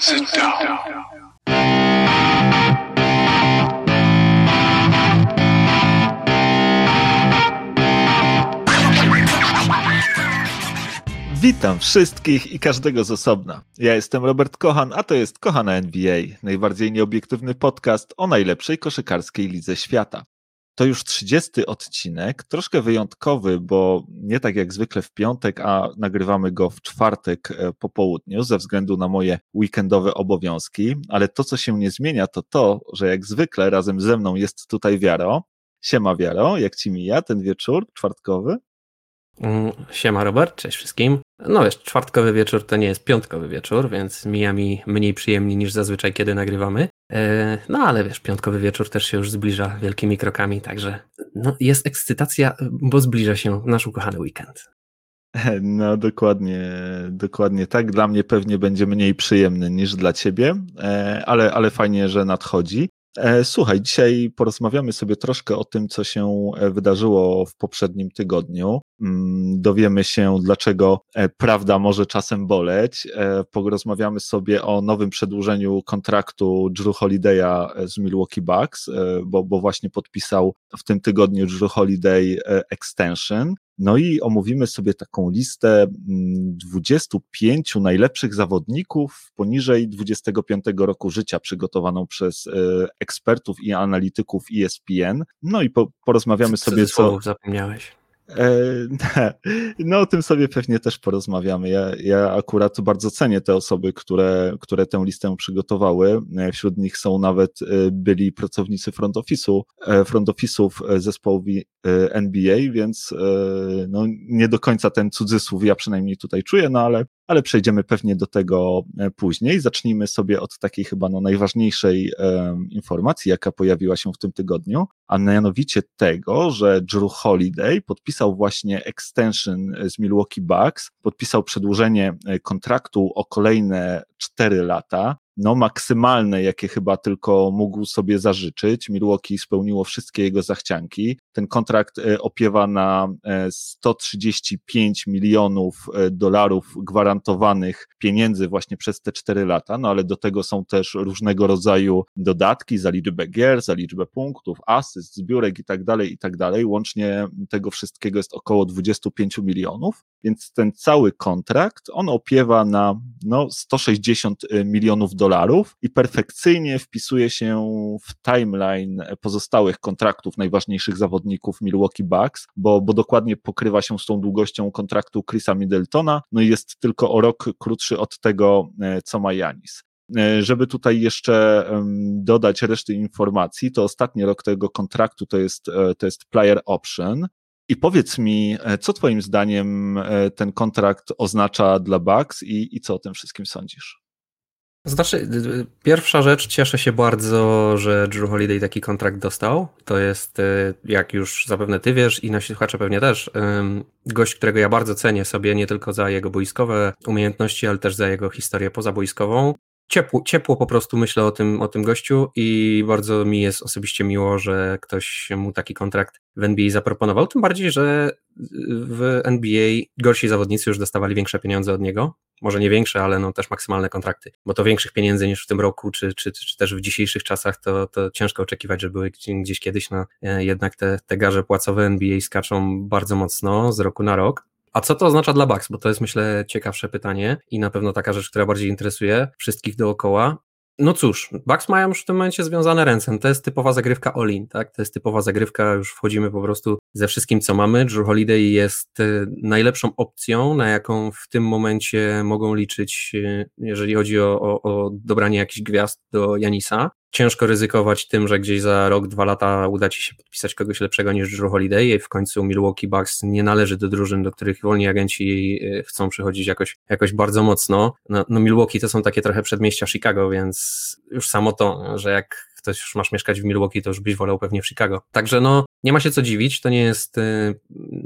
Sit down. Witam wszystkich i każdego z osobna. Ja jestem Robert Kochan, a to jest Kochana NBA, najbardziej nieobiektywny podcast o najlepszej koszykarskiej lidze świata. To już 30 odcinek, troszkę wyjątkowy, bo nie tak jak zwykle w piątek, a nagrywamy go w czwartek e, po południu ze względu na moje weekendowe obowiązki, ale to, co się nie zmienia, to to, że jak zwykle razem ze mną jest tutaj Wiaro. Siema Wiaro, jak ci mija ten wieczór czwartkowy? Mm, siema Robert, cześć wszystkim. No wiesz, czwartkowy wieczór to nie jest piątkowy wieczór, więc mija mi mniej przyjemnie niż zazwyczaj, kiedy nagrywamy. E, no ale wiesz, piątkowy wieczór też się już zbliża wielkimi krokami, także no, jest ekscytacja, bo zbliża się nasz ukochany weekend. No dokładnie, dokładnie tak. Dla mnie pewnie będzie mniej przyjemny niż dla ciebie, e, ale, ale fajnie, że nadchodzi. E, słuchaj, dzisiaj porozmawiamy sobie troszkę o tym, co się e, wydarzyło w poprzednim tygodniu. Mm, dowiemy się, dlaczego e, prawda może czasem boleć. Porozmawiamy sobie o nowym przedłużeniu kontraktu Drew Holiday'a z Milwaukee Bucks, bo, bo właśnie podpisał w tym tygodniu Drew Holiday extension. No i omówimy sobie taką listę 25 mm, najlepszych zawodników poniżej 25 roku życia, przygotowaną przez e, ekspertów i analityków ESPN. No i po, porozmawiamy sobie, co. zapomniałeś. E, no, o tym sobie pewnie też porozmawiamy. Ja, ja akurat bardzo cenię te osoby, które, które tę listę przygotowały. E, wśród nich są nawet e, byli pracownicy front office'u, front office'ów zespołów NBA, więc no, nie do końca ten cudzysłów ja przynajmniej tutaj czuję, no ale ale przejdziemy pewnie do tego e, później. Zacznijmy sobie od takiej chyba no, najważniejszej e, informacji, jaka pojawiła się w tym tygodniu, a mianowicie tego, że Drew Holiday podpisał właśnie extension z Milwaukee Bucks, podpisał przedłużenie e, kontraktu o kolejne 4 lata no, maksymalne, jakie chyba tylko mógł sobie zażyczyć. Milwaukee spełniło wszystkie jego zachcianki. Ten kontrakt e, opiewa na 135 e, milionów e, dolarów gwarantowanych pieniędzy właśnie przez te cztery lata, no ale do tego są też różnego rodzaju dodatki za liczbę gier, za liczbę punktów, asyst, zbiórek i tak dalej, i tak dalej. Łącznie tego wszystkiego jest około 25 milionów, więc ten cały kontrakt, on opiewa na no, 160 milionów dolarów i perfekcyjnie wpisuje się w timeline pozostałych kontraktów najważniejszych zawodników Milwaukee Bucks, bo, bo dokładnie pokrywa się z tą długością kontraktu Chrisa Middletona, no i jest tylko o rok krótszy od tego, e, co ma Janis. E, żeby tutaj jeszcze dodać reszty informacji, to ostatni rok tego kontraktu to jest, e, to jest player option. I powiedz mi, co Twoim zdaniem ten kontrakt oznacza dla Bucks i, i co o tym wszystkim sądzisz? Znaczy, pierwsza rzecz, cieszę się bardzo, że Drew Holiday taki kontrakt dostał. To jest, y, jak już zapewne ty wiesz i nasi słuchacze pewnie też, gość, którego ja bardzo cenię sobie, nie tylko za jego boiskowe umiejętności, ale też za jego historię pozaboiskową ciepło, ciepło po prostu myślę o tym, o tym gościu i bardzo mi jest osobiście miło, że ktoś mu taki kontrakt w NBA zaproponował. Tym bardziej, że w NBA gorsi zawodnicy już dostawali większe pieniądze od niego. Może nie większe, ale no też maksymalne kontrakty, bo to większych pieniędzy niż w tym roku, czy, czy, czy też w dzisiejszych czasach, to, to ciężko oczekiwać, że były gdzieś kiedyś. No, jednak te, te garze płacowe NBA skaczą bardzo mocno z roku na rok. A co to oznacza dla Bucks? Bo to jest myślę ciekawsze pytanie i na pewno taka rzecz, która bardziej interesuje wszystkich dookoła. No cóż, Bucks mają już w tym momencie związane ręce. To jest typowa zagrywka all-in, tak? To jest typowa zagrywka, już wchodzimy po prostu ze wszystkim, co mamy. Drew Holiday jest e, najlepszą opcją, na jaką w tym momencie mogą liczyć, e, jeżeli chodzi o, o, o dobranie jakichś gwiazd do Janisa ciężko ryzykować tym, że gdzieś za rok, dwa lata uda ci się podpisać kogoś lepszego niż Drew Holiday w końcu Milwaukee Bucks nie należy do drużyn, do których wolni agenci e, chcą przychodzić jakoś, jakoś bardzo mocno. No, no Milwaukee to są takie trochę przedmieścia Chicago, więc już samo to, że jak ktoś już masz mieszkać w Milwaukee, to już byś wolał pewnie w Chicago. Także no, nie ma się co dziwić, to nie jest, e,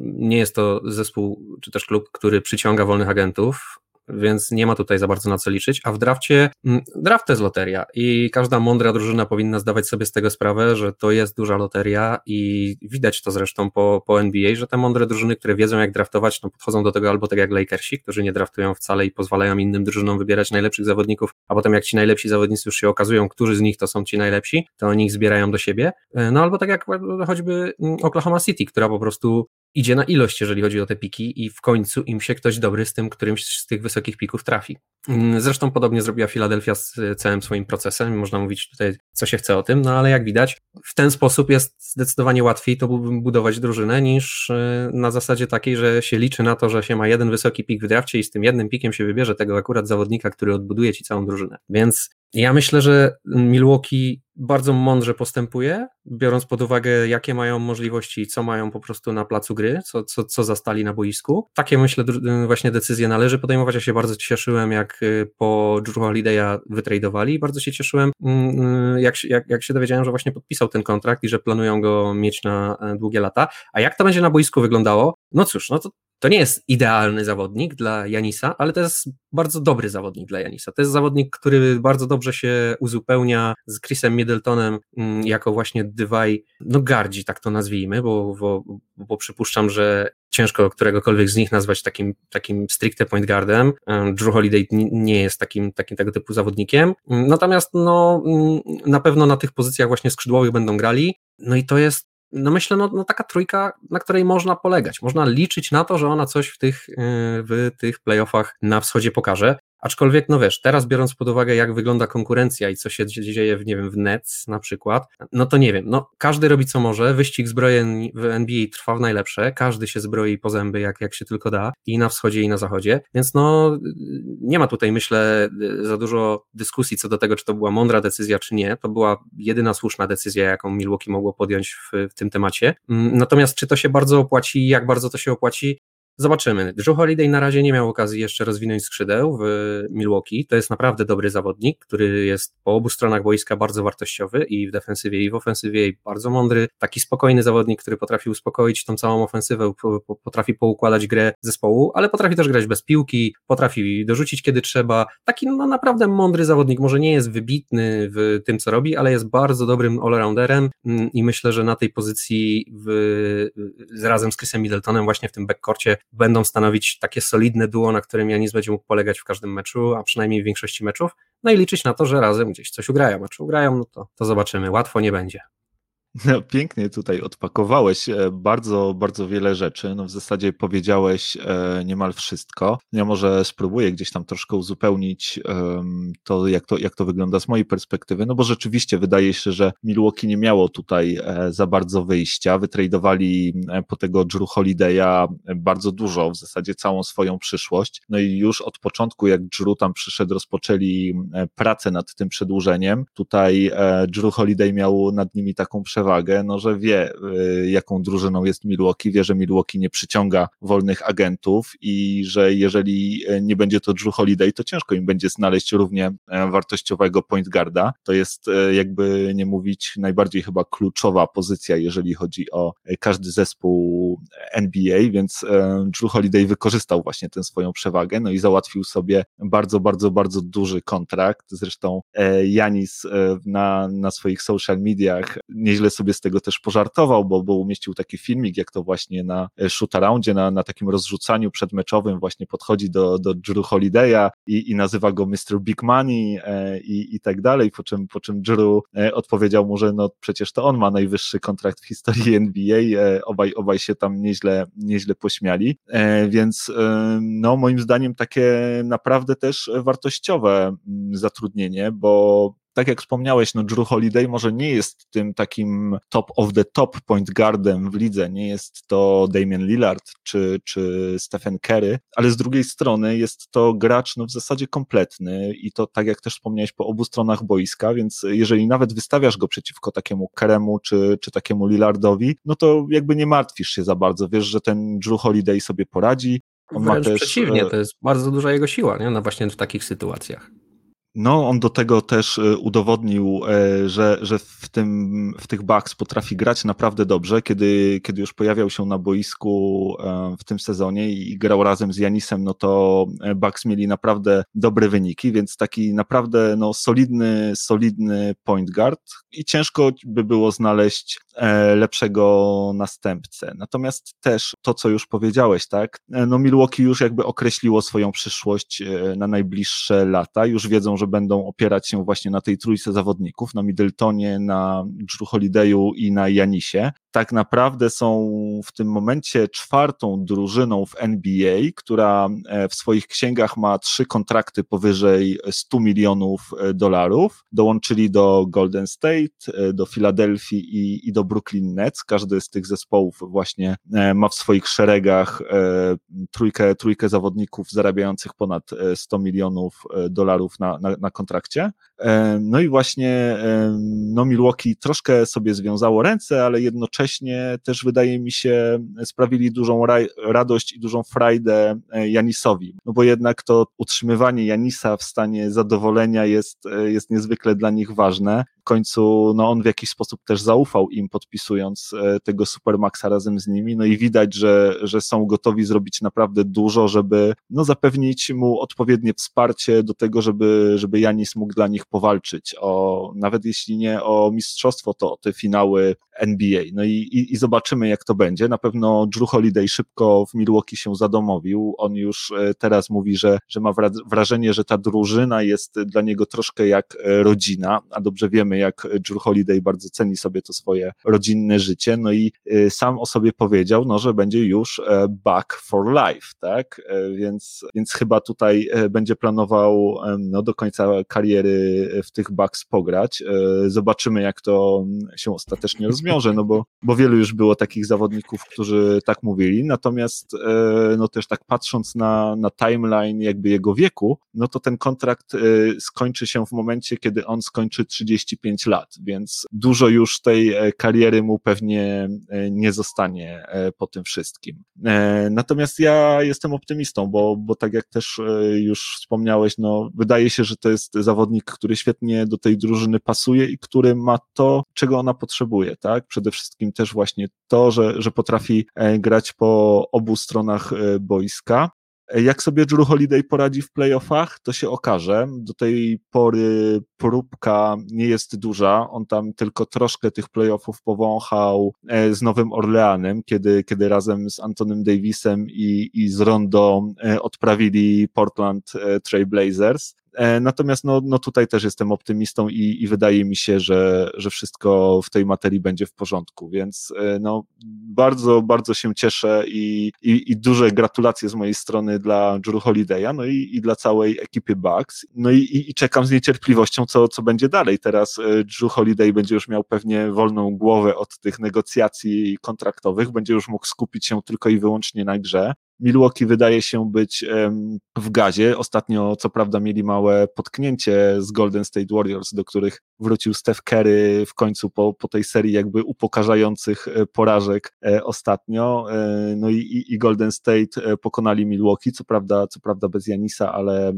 nie jest to zespół, czy też klub, który przyciąga wolnych agentów, więc nie ma tutaj za bardzo na co liczyć, a w drafcie, mm, draft to jest loteria i każda mądra drużyna powinna zdawać sobie z tego sprawę, że to jest duża loteria i widać to zresztą po, po NBA, że te mądre drużyny, które wiedzą jak draftować, no podchodzą do tego albo tak jak Lakersi, którzy nie draftują wcale i pozwalają innym drużynom wybierać najlepszych zawodników, a potem jak ci najlepsi zawodnicy już się okazują, którzy z nich to są ci najlepsi, to oni ich zbierają do siebie, e, no albo tak jak choćby mm, Oklahoma City, która po prostu idzie na ilość, jeżeli chodzi o te piki i w końcu im się ktoś dobry z tym którymś z tych wysokich pików trafi. Mm, zresztą podobnie zrobiła Philadelphia z całym swoim procesem, można mówić tutaj co się chce o tym, no ale jak widać w ten sposób jest zdecydowanie łatwiej to budować drużynę niż y, na zasadzie takiej, że się liczy na to, że się ma jeden wysoki pik w drafcie i z tym jednym pikiem się wybierze tego akurat zawodnika, który odbuduje ci całą drużynę. Więc ja myślę, że Milwaukee bardzo mądrze postępuje, biorąc pod uwagę, jakie mają możliwości, co mają po prostu na placu gry, co, co, co zastali na boisku. Takie myślę właśnie decyzje należy podejmować. Ja się bardzo cieszyłem, jak y, po Drew Holiday'a wytradowali. Bardzo się cieszyłem, mm, y, jak, jak, jak się dowiedziałem, że właśnie podpisał ten kontrakt i że planują go mieć na e, długie lata. A jak to będzie na boisku wyglądało? No cóż, no to to nie jest idealny zawodnik dla Janisa, ale to jest bardzo dobry zawodnik dla Janisa. To jest zawodnik, który bardzo dobrze się uzupełnia z Chrisem Middletonem mm, jako właśnie dywaj, no gardzi, tak to nazwijmy, bo, bo, bo przypuszczam, że ciężko któregokolwiek z nich nazwać takim, takim stricte point guardem. Drew Holiday nie jest takim, takim tego typu zawodnikiem. Natomiast no, mm, na pewno na tych pozycjach właśnie skrzydłowych będą grali. No i to jest no myślę, no, no, taka trójka, na której można polegać. Można liczyć na to, że ona coś w tych, y, w tych playoffach na wschodzie pokaże. Aczkolwiek, no wiesz, teraz biorąc pod uwagę, jak wygląda konkurencja i co się dzieje w, nie wiem, w Nets na przykład, no to nie wiem, no każdy robi co może, wyścig zbrojeń w NBA trwa w najlepsze, każdy się zbroi po zęby, jak, jak się tylko da, i na wschodzie, i na zachodzie, więc no nie ma tutaj, myślę, za dużo dyskusji co do tego, czy to była mądra decyzja, czy nie, to była jedyna słuszna decyzja, jaką Milwaukee mogło podjąć w, w tym temacie, mm, natomiast czy to się bardzo opłaci, jak bardzo to się opłaci, Zobaczymy. Drew Holiday na razie nie miał okazji jeszcze rozwinąć skrzydeł w Milwaukee. To jest naprawdę dobry zawodnik, który jest po obu stronach boiska bardzo wartościowy i w defensywie, i w ofensywie, i bardzo mądry. Taki spokojny zawodnik, który potrafi uspokoić tą całą ofensywę, potrafi poukładać grę zespołu, ale potrafi też grać bez piłki, potrafi dorzucić kiedy trzeba. Taki no, naprawdę mądry zawodnik. Może nie jest wybitny w tym, co robi, ale jest bardzo dobrym all-rounderem mm, i myślę, że na tej pozycji w, razem z Chrisem Middletonem właśnie w tym backcourcie będą stanowić takie solidne duo, na którym Janis będzie mógł polegać w każdym meczu, a przynajmniej w większości meczów, no i liczyć na to, że razem gdzieś coś ugrają, a czy ugrają, no to, to zobaczymy, łatwo nie będzie. No, pięknie tutaj odpakowałeś e, bardzo, bardzo wiele rzeczy. No, w zasadzie powiedziałeś e, niemal wszystko. Ja może spróbuję gdzieś tam troszkę uzupełnić to jak, to, jak to wygląda z mojej perspektywy, no bo rzeczywiście wydaje się, że Milwaukee nie miało tutaj e, za bardzo wyjścia. Wytradowali po tego Drew Holiday'a bardzo dużo, w zasadzie całą swoją przyszłość. No i już od początku, jak Drew tam przyszedł, rozpoczęli pracę nad tym przedłużeniem. Tutaj Drew Holiday miał nad nimi taką przewagę, przewagę, no, że wie, y, jaką drużyną jest Milwaukee, wie, że Milwaukee nie przyciąga wolnych agentów i że jeżeli y, nie będzie to Drew Holiday, to ciężko im będzie znaleźć równie e, wartościowego point guarda. To jest, e, jakby nie mówić, najbardziej chyba kluczowa pozycja, jeżeli chodzi o e, każdy zespół NBA, więc Drew Holiday wykorzystał właśnie tę swoją przewagę, no i załatwił sobie bardzo, bardzo, bardzo duży kontrakt. Zresztą Janis na, na swoich social mediach nieźle sobie z tego też pożartował, bo, bo umieścił taki filmik, jak to właśnie na e, shootaroundzie, na, na takim rozrzucaniu przedmeczowym właśnie podchodzi do, do Drew Holiday'a i, i nazywa go Mr. Big Money e, i, i tak dalej, po czym, po czym Drew e, odpowiedział mu, że no przecież to on ma najwyższy kontrakt w historii NBA, e, obaj, obaj się tam nieźle, nieźle pośmiali, e, więc e, no moim zdaniem takie naprawdę też wartościowe mm, zatrudnienie, bo tak jak wspomniałeś, no Drew Holiday może nie jest tym takim top of the top point guardem w lidze, nie jest to Damian Lillard czy, czy Stephen Curry, ale z drugiej strony jest to gracz no w zasadzie kompletny i to tak jak też wspomniałeś po obu stronach boiska, więc jeżeli nawet wystawiasz go przeciwko takiemu Keremu czy, czy takiemu Lillardowi, no to jakby nie martwisz się za bardzo, wiesz, że ten Drew Holiday sobie poradzi. On Wręcz ma też... przeciwnie, e, to jest bardzo duża jego siła, nie? No właśnie w takich sytuacjach. No, on do tego też e, udowodnił, e, że, że w, tym, w tych Bucks potrafi grać naprawdę dobrze, kiedy, kiedy już pojawiał się na boisku e, w tym sezonie i grał razem z Janisem, no to Bucks mieli naprawdę dobre wyniki, więc taki naprawdę no, solidny, solidny point guard. I ciężko by było znaleźć lepszego następcę. Natomiast też to, co już powiedziałeś, tak, no Milwaukee już jakby określiło swoją przyszłość na najbliższe lata, już wiedzą, że będą opierać się właśnie na tej trójce zawodników, na Middletonie, na Drew Holidayu i na Janisie. Tak naprawdę są w tym momencie czwartą drużyną w NBA, która e, w swoich księgach ma trzy kontrakty powyżej 100 milionów e, dolarów. Dołączyli do Golden State, e, do Filadelfii i, i do Brooklyn Nets. Każdy z tych zespołów właśnie ma w swoich szeregach trójkę, trójkę zawodników zarabiających ponad 100 milionów dolarów na, na, na kontrakcie. E, no i właśnie e, no Milwaukee troszkę sobie związało ręce, ale jednocześnie też wydaje mi się sprawili dużą radość i dużą frajdę e, Janisowi, no bo jednak to utrzymywanie Janisa w stanie zadowolenia jest, jest niezwykle dla nich ważne w końcu no on w jakiś sposób też zaufał im, podpisując e, tego Supermaxa razem z nimi, no i widać, że, że są gotowi zrobić naprawdę dużo, żeby no, zapewnić mu odpowiednie wsparcie do tego, żeby, żeby Janis mógł dla nich powalczyć o, nawet jeśli nie o mistrzostwo, to o te finały NBA. No i, i, i zobaczymy, jak to będzie. Na pewno Drew Holiday szybko w Milwaukee się zadomowił. On już e, teraz mówi, że, że ma wrażenie, że ta drużyna jest dla niego troszkę jak e, rodzina, a dobrze wiemy, wiemy, jak Drew Holiday bardzo ceni sobie to swoje rodzinne życie, no i y, sam o sobie powiedział, no, że będzie już e, back for life, tak, e, więc, więc chyba tutaj e, będzie planował no, do końca kariery w tych Bucks pograć. Zobaczymy, jak to się ostatecznie rozwiąże, no bo, bo wielu już było takich zawodników, którzy tak mówili, natomiast no też tak patrząc na, na timeline jakby jego wieku, no to ten kontrakt skończy się w momencie, kiedy on skończy 35 35 lat, więc dużo już tej e, kariery mu pewnie e, nie zostanie e, po tym wszystkim. Natomiast ja jestem optymistą, bo, bo tak jak też już wspomniałeś, no wydaje się, że to jest zawodnik, który świetnie do tej drużyny pasuje i który ma to, czego ona potrzebuje, tak? Przede wszystkim też właśnie to, że, że potrafi grać po obu stronach boiska, jak sobie Drew Holiday poradzi w playoffach, to się okaże. Do tej pory próbka nie jest duża. On tam tylko troszkę tych playoffów powąchał e, z Nowym Orleanem, kiedy, kiedy razem z Antonym Davisem i, i z Rondo e, odprawili Portland e, Trail Blazers. E, natomiast no, no tutaj też jestem optymistą i, i wydaje mi się, że, że wszystko w tej materii będzie w porządku, więc e, no, bardzo, bardzo się cieszę i, i, i duże gratulacje z mojej strony dla Drew Holiday'a, no i, i dla całej ekipy Bucks. No i, i, i czekam z niecierpliwością, co, co będzie dalej. Teraz e, Drew Holiday będzie już miał pewnie wolną głowę od tych negocjacji kontraktowych, będzie już mógł skupić się tylko i wyłącznie na grze. Milwaukee wydaje się być w gazie. Ostatnio, co prawda, mieli małe potknięcie z Golden State Warriors, do których wrócił Steph Curry w końcu po, po tej serii jakby upokarzających e, porażek e, ostatnio. E, no i, i Golden State pokonali Milwaukee, co prawda, co prawda bez Janisa, ale,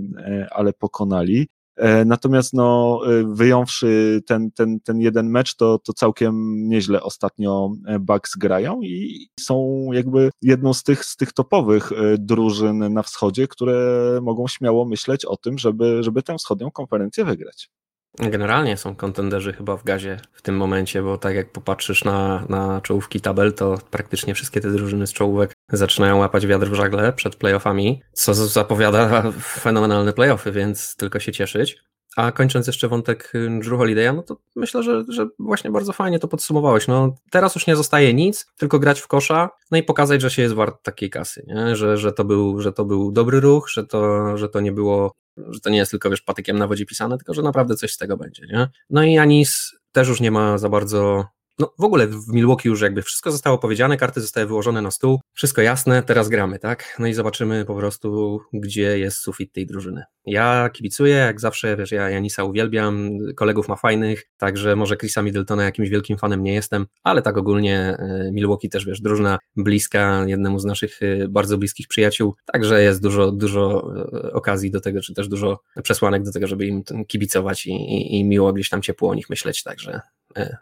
ale pokonali. E, natomiast no, e, wyjąwszy ten, ten, ten jeden mecz, to, to całkiem nieźle ostatnio e, Bucks grają i są jakby jedną z tych, z tych topowych drużyn na wschodzie, które mogą śmiało myśleć o tym, żeby, żeby tę wschodnią konferencję wygrać. Generalnie są kontenderzy chyba w gazie w tym momencie, bo tak jak popatrzysz na, na czołówki tabel, to praktycznie wszystkie te drużyny z czołówek zaczynają łapać wiatr w żagle przed playoffami, co zapowiada fenomenalne playoffy, więc tylko się cieszyć. A kończąc jeszcze wątek Drew Holiday'a, no to myślę, że, że właśnie bardzo fajnie to podsumowałeś. No, teraz już nie zostaje nic, tylko grać w kosza, no i pokazać, że się jest wart takiej kasy, nie? Że, że, to był, że to był dobry ruch, że to, że to nie było że to nie jest tylko, wiesz, patykiem na wodzie pisane, tylko że naprawdę coś z tego będzie, nie? No i Anis też już nie ma za bardzo no w ogóle w Milwaukee już jakby wszystko zostało powiedziane, karty zostały wyłożone na stół, wszystko jasne, teraz gramy, tak? No i zobaczymy po prostu, gdzie jest sufit tej drużyny. Ja kibicuję, jak zawsze, wiesz, ja Janisa uwielbiam, kolegów ma fajnych, także może Chrisa Middletona jakimś wielkim fanem nie jestem, ale tak ogólnie e, Milwaukee też, wiesz, drużyna bliska jednemu z naszych e, bardzo bliskich przyjaciół, także jest dużo, dużo e, okazji do tego, czy też dużo przesłanek do tego, żeby im kibicować i, i, i miło gdzieś tam ciepło o nich myśleć, także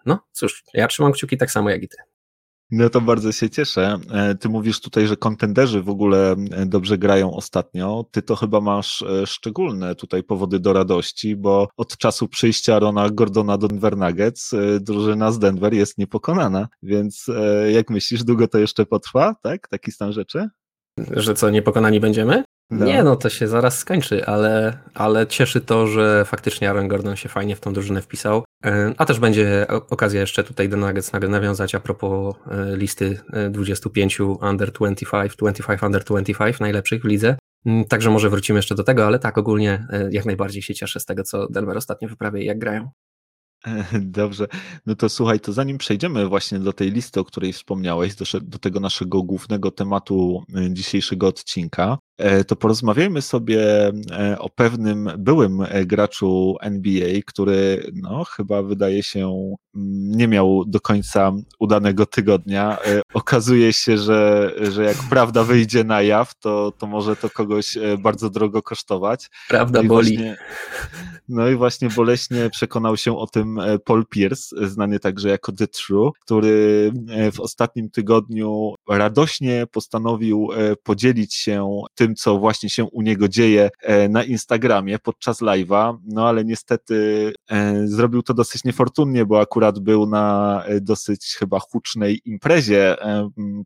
no cóż, ja trzymam kciuki tak samo jak i ty. No to bardzo się cieszę. E, ty mówisz tutaj, że kontenderzy w ogóle e, dobrze grają ostatnio. Ty to chyba masz e, szczególne tutaj powody do radości, bo od czasu przyjścia Rona Gordona do Denver Nuggets drużyna z Denver jest niepokonana. Więc jak myślisz, długo to jeszcze potrwa, tak? Taki stan rzeczy? Że co, niepokonani będziemy? No. Nie, no to się zaraz skończy, ale, ale cieszy to, że faktycznie Aaron Gordon się fajnie w tą drużynę wpisał. E, a też będzie okazja jeszcze tutaj do Nuggets nawiązać a propos e, listy 25 e, under 25, 25 under 25 najlepszych w lidze. Mm, także może wrócimy jeszcze do tego, ale tak ogólnie jak najbardziej się cieszę z tego, co Denver ostatnio wyprawia i jak grają. Dobrze. No to słuchaj, to zanim przejdziemy właśnie do tej listy, o której wspomniałeś, do, do tego naszego głównego tematu dzisiejszego odcinka, to porozmawiajmy sobie e, o pewnym byłym e, graczu NBA, który no, chyba wydaje się mm, nie miał do końca udanego tygodnia. Okazuje się, że, że jak prawda wyjdzie na jaw, to, to może to kogoś bardzo drogo kosztować. Prawda no boli. Właśnie, no i właśnie boleśnie przekonał się o tym Paul Pierce, znany także jako The True, który w ostatnim tygodniu radośnie postanowił podzielić się tym, co właśnie się u niego dzieje e, na Instagramie podczas live'a, no ale niestety e, zrobił to dosyć niefortunnie, bo akurat był na e, dosyć chyba hucznej imprezie,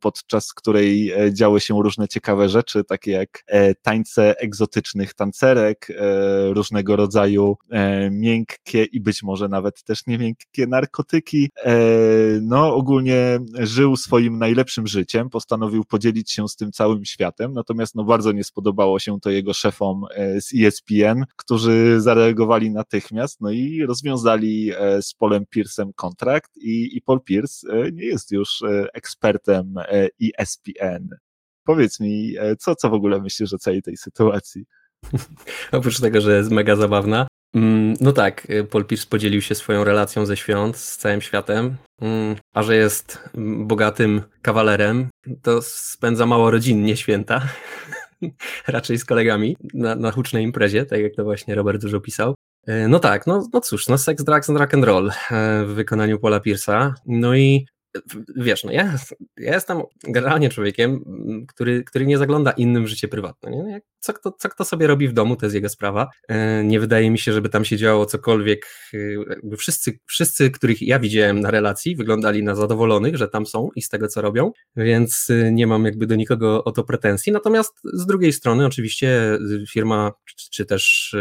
podczas której działy się różne ciekawe rzeczy, takie jak tańce egzotycznych tancerek, różnego rodzaju miękkie i być może nawet też nie miękkie narkotyki. No ogólnie żył swoim najlepszym życiem, postanowił podzielić się z tym całym światem, natomiast no bardzo nie spodobało się to jego szefom e, z ESPN, którzy zareagowali natychmiast, no i rozwiązali e, z Polem Pierce'em kontrakt i, i Paul Pierce e, nie jest już ekspertem ESPN. Powiedz mi, co, co w ogóle myślisz o całej tej sytuacji? Oprócz tego, że jest mega zabawna, no tak, Paul Pierce podzielił się swoją relacją ze świąt z całym światem, mm, a że jest bogatym kawalerem, to spędza mało rodzinnie święta. raczej z kolegami na, na hucznej imprezie, tak jak to właśnie Robert dużo pisał. E, no tak, no, no cóż, no sex, drugs and rock and roll e, w wykonaniu Paula Pierce'a. No i wiesz, no ja, ja jestem generalnie człowiekiem, który, który nie zagląda innym w życie prywatne. Nie? Co, kto, co kto sobie robi w domu, to jest jego sprawa. E, nie wydaje mi się, żeby tam się działo cokolwiek. E, wszyscy, wszyscy, których ja widziałem na relacji, wyglądali na zadowolonych, że tam są i z tego, co robią, więc e, nie mam jakby do nikogo o to pretensji. Natomiast z drugiej strony, oczywiście firma, czy, też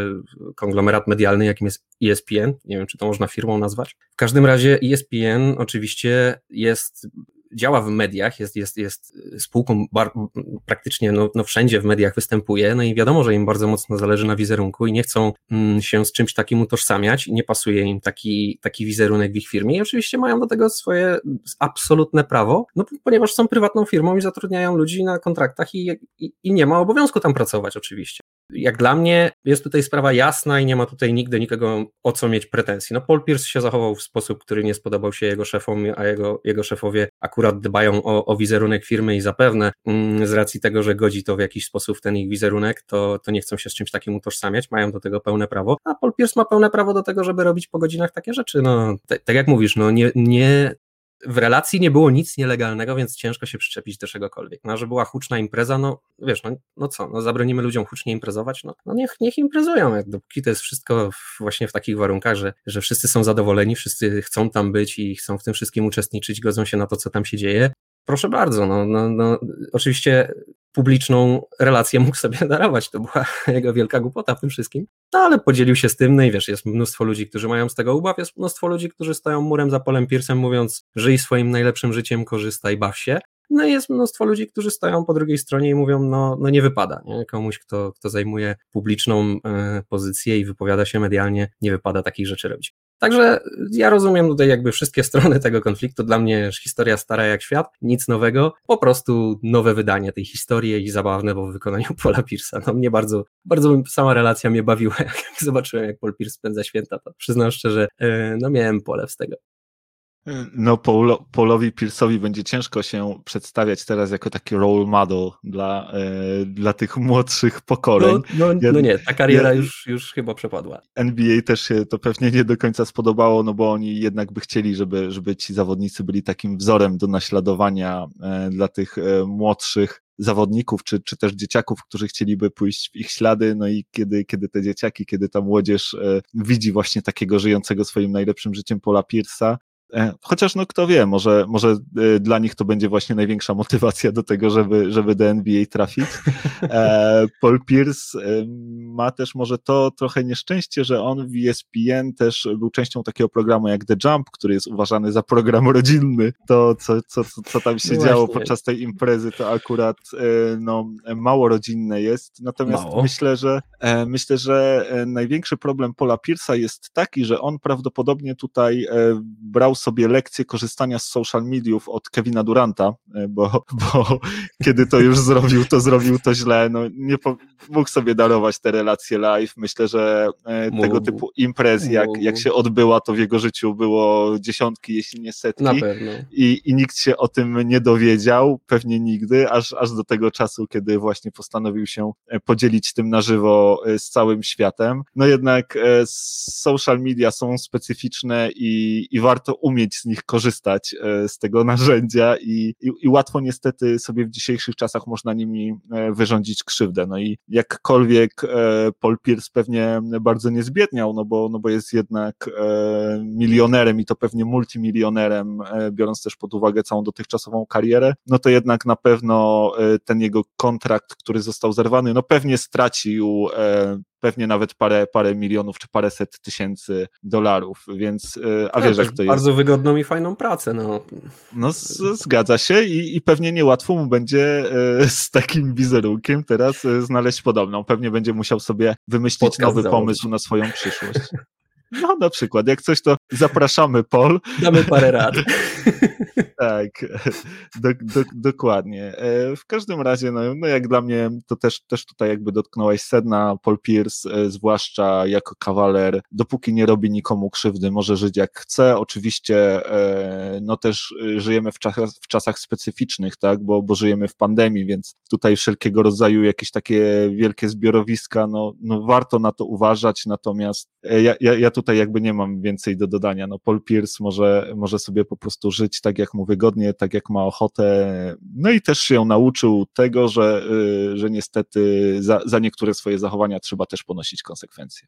konglomerat medialny, jakim jest ESPN, nie wiem, czy to można firmą nazwać. W każdym razie ESPN oczywiście jest działa w mediach, jest, jest, jest spółką bar, praktycznie no, no wszędzie w mediach występuje, no i wiadomo, że im bardzo mocno zależy na wizerunku i nie chcą mm, się z czymś takim utożsamiać, nie pasuje im taki, taki wizerunek w ich firmie i oczywiście mają do tego swoje absolutne prawo, no ponieważ są prywatną firmą i zatrudniają ludzi na kontraktach i, i, i nie ma obowiązku tam pracować oczywiście jak dla mnie jest tutaj sprawa jasna i nie ma tutaj nigdy nikogo o co mieć pretensji. No Paul Pierce się zachował w sposób, który nie spodobał się jego szefom, a jego, jego szefowie akurat dbają o, o wizerunek firmy i zapewne mm, z racji tego, że godzi to w jakiś sposób w ten ich wizerunek, to, to nie chcą się z czymś takim utożsamiać, mają do tego pełne prawo, a Paul Pierce ma pełne prawo do tego, żeby robić po godzinach takie rzeczy. No, tak jak mówisz, no nie, nie w relacji nie było nic nielegalnego, więc ciężko się przyczepić do czegokolwiek. No, że była huczna impreza, no wiesz, no, no co, no zabronimy ludziom hucznie imprezować, no, no niech, niech imprezują, dopóki to jest wszystko właśnie w takich warunkach, że, że wszyscy są zadowoleni, wszyscy chcą tam być i chcą w tym wszystkim uczestniczyć, godzą się na to, co tam się dzieje, proszę bardzo, no, no, no, oczywiście publiczną relację mógł sobie darować, to była jego wielka głupota w tym wszystkim, no ale podzielił się z tym, no i wiesz, jest mnóstwo ludzi, którzy mają z tego ubaw, jest mnóstwo ludzi, którzy stoją murem za Polem Piersem mówiąc, żyj swoim najlepszym życiem, korzystaj, baw się, no i jest mnóstwo ludzi, którzy stoją po drugiej stronie i mówią, no, no nie wypada, nie? komuś, kto, kto zajmuje publiczną e, pozycję i wypowiada się medialnie, nie wypada takich rzeczy robić. Także ja rozumiem tutaj jakby wszystkie strony tego konfliktu. Dla mnie historia stara jak świat, nic nowego, po prostu nowe wydanie tej historii i zabawne, bo w wykonaniu Paula Pierce'a. No mnie bardzo, bardzo sama relacja mnie bawiła, jak zobaczyłem, jak Paul Pierce spędza święta, to przyznam szczerze, e, no miałem pole z tego. No, Paulo, Paulowi Pierce'owi będzie ciężko się przedstawiać teraz jako taki role model dla, e, dla tych młodszych pokoleń. No, no, no nie, ta kariera ja, już, już chyba przepadła. NBA też się to pewnie nie do końca spodobało, no bo oni jednak by chcieli, żeby, żeby ci zawodnicy byli takim wzorem do naśladowania e, dla tych e, młodszych zawodników, czy, czy też dzieciaków, którzy chcieliby pójść w ich ślady, no i kiedy, kiedy te dzieciaki, kiedy ta młodzież e, widzi właśnie takiego żyjącego swoim najlepszym życiem Paula Pierce'a, chociaż no kto wie, może, może e, dla nich to będzie właśnie największa motywacja do tego, żeby, żeby do NBA trafić. E, Paul Pierce ma też może to trochę nieszczęście, że on w ESPN też był częścią takiego programu jak The Jump, który jest uważany za program rodzinny. To, co, co, co tam się no działo podczas tej imprezy, to akurat no, mało rodzinne jest. Natomiast mało. myślę, że myślę, że największy problem Paula Pierce'a jest taki, że on prawdopodobnie tutaj brał sobie lekcję korzystania z social mediów od Kevina Duranta, e, bo, bo kiedy to już zrobił, to zrobił to źle. No, nie po, mógł sobie darować te relacje live. Myślę, że e, mógł. tego typu imprez, jak, jak się odbyła, to w jego życiu było dziesiątki, jeśli nie setki. I, I nikt się o tym nie dowiedział, pewnie nigdy, aż, aż do tego czasu, kiedy właśnie postanowił się e, podzielić tym na żywo z całym światem. No jednak social media są specyficzne i, i warto umieć z nich korzystać, e, z tego narzędzia i, i, i, łatwo niestety sobie w dzisiejszych czasach można nimi e, wyrządzić krzywdę. No i jakkolwiek e, Paul Pierce pewnie bardzo nie zbiedniał, no bo, no bo jest jednak milionerem i to pewnie multimilionerem, biorąc też pod uwagę całą dotychczasową karierę, no to jednak na pewno ten jego kontrakt, który został zerwany, no pewnie stracił pewnie nawet parę, parę milionów czy paręset tysięcy dolarów, więc e, a wiesz, jak to jest. Bardzo wygodną i fajną pracę, no. No z, zgadza się i, i pewnie niełatwo mu będzie e, z takim wizerunkiem teraz e, znaleźć podobną. Pewnie będzie musiał sobie wymyślić Podcast nowy założyć. pomysł na swoją przyszłość. No na przykład, jak coś to zapraszamy Pol. Damy parę rad. tak, do, do, dokładnie. E, w każdym razie, no, no jak dla mnie, to też, też tutaj jakby dotknąłeś sedna, Paul Pierce, e, zwłaszcza jako kawaler, dopóki nie robi nikomu krzywdy, może żyć jak chce. Oczywiście, e, no też żyjemy w czasach, w czasach specyficznych, tak, bo, bo żyjemy w pandemii, więc tutaj wszelkiego rodzaju jakieś takie wielkie zbiorowiska, no, no warto na to uważać, natomiast ja, ja, ja tutaj jakby nie mam więcej do dodania. No Paul Pierce może, może sobie po prostu żyć tak, jak mu wygodnie, tak jak ma ochotę. No i też się nauczył tego, że, y, że niestety za, za niektóre swoje zachowania trzeba też ponosić konsekwencje.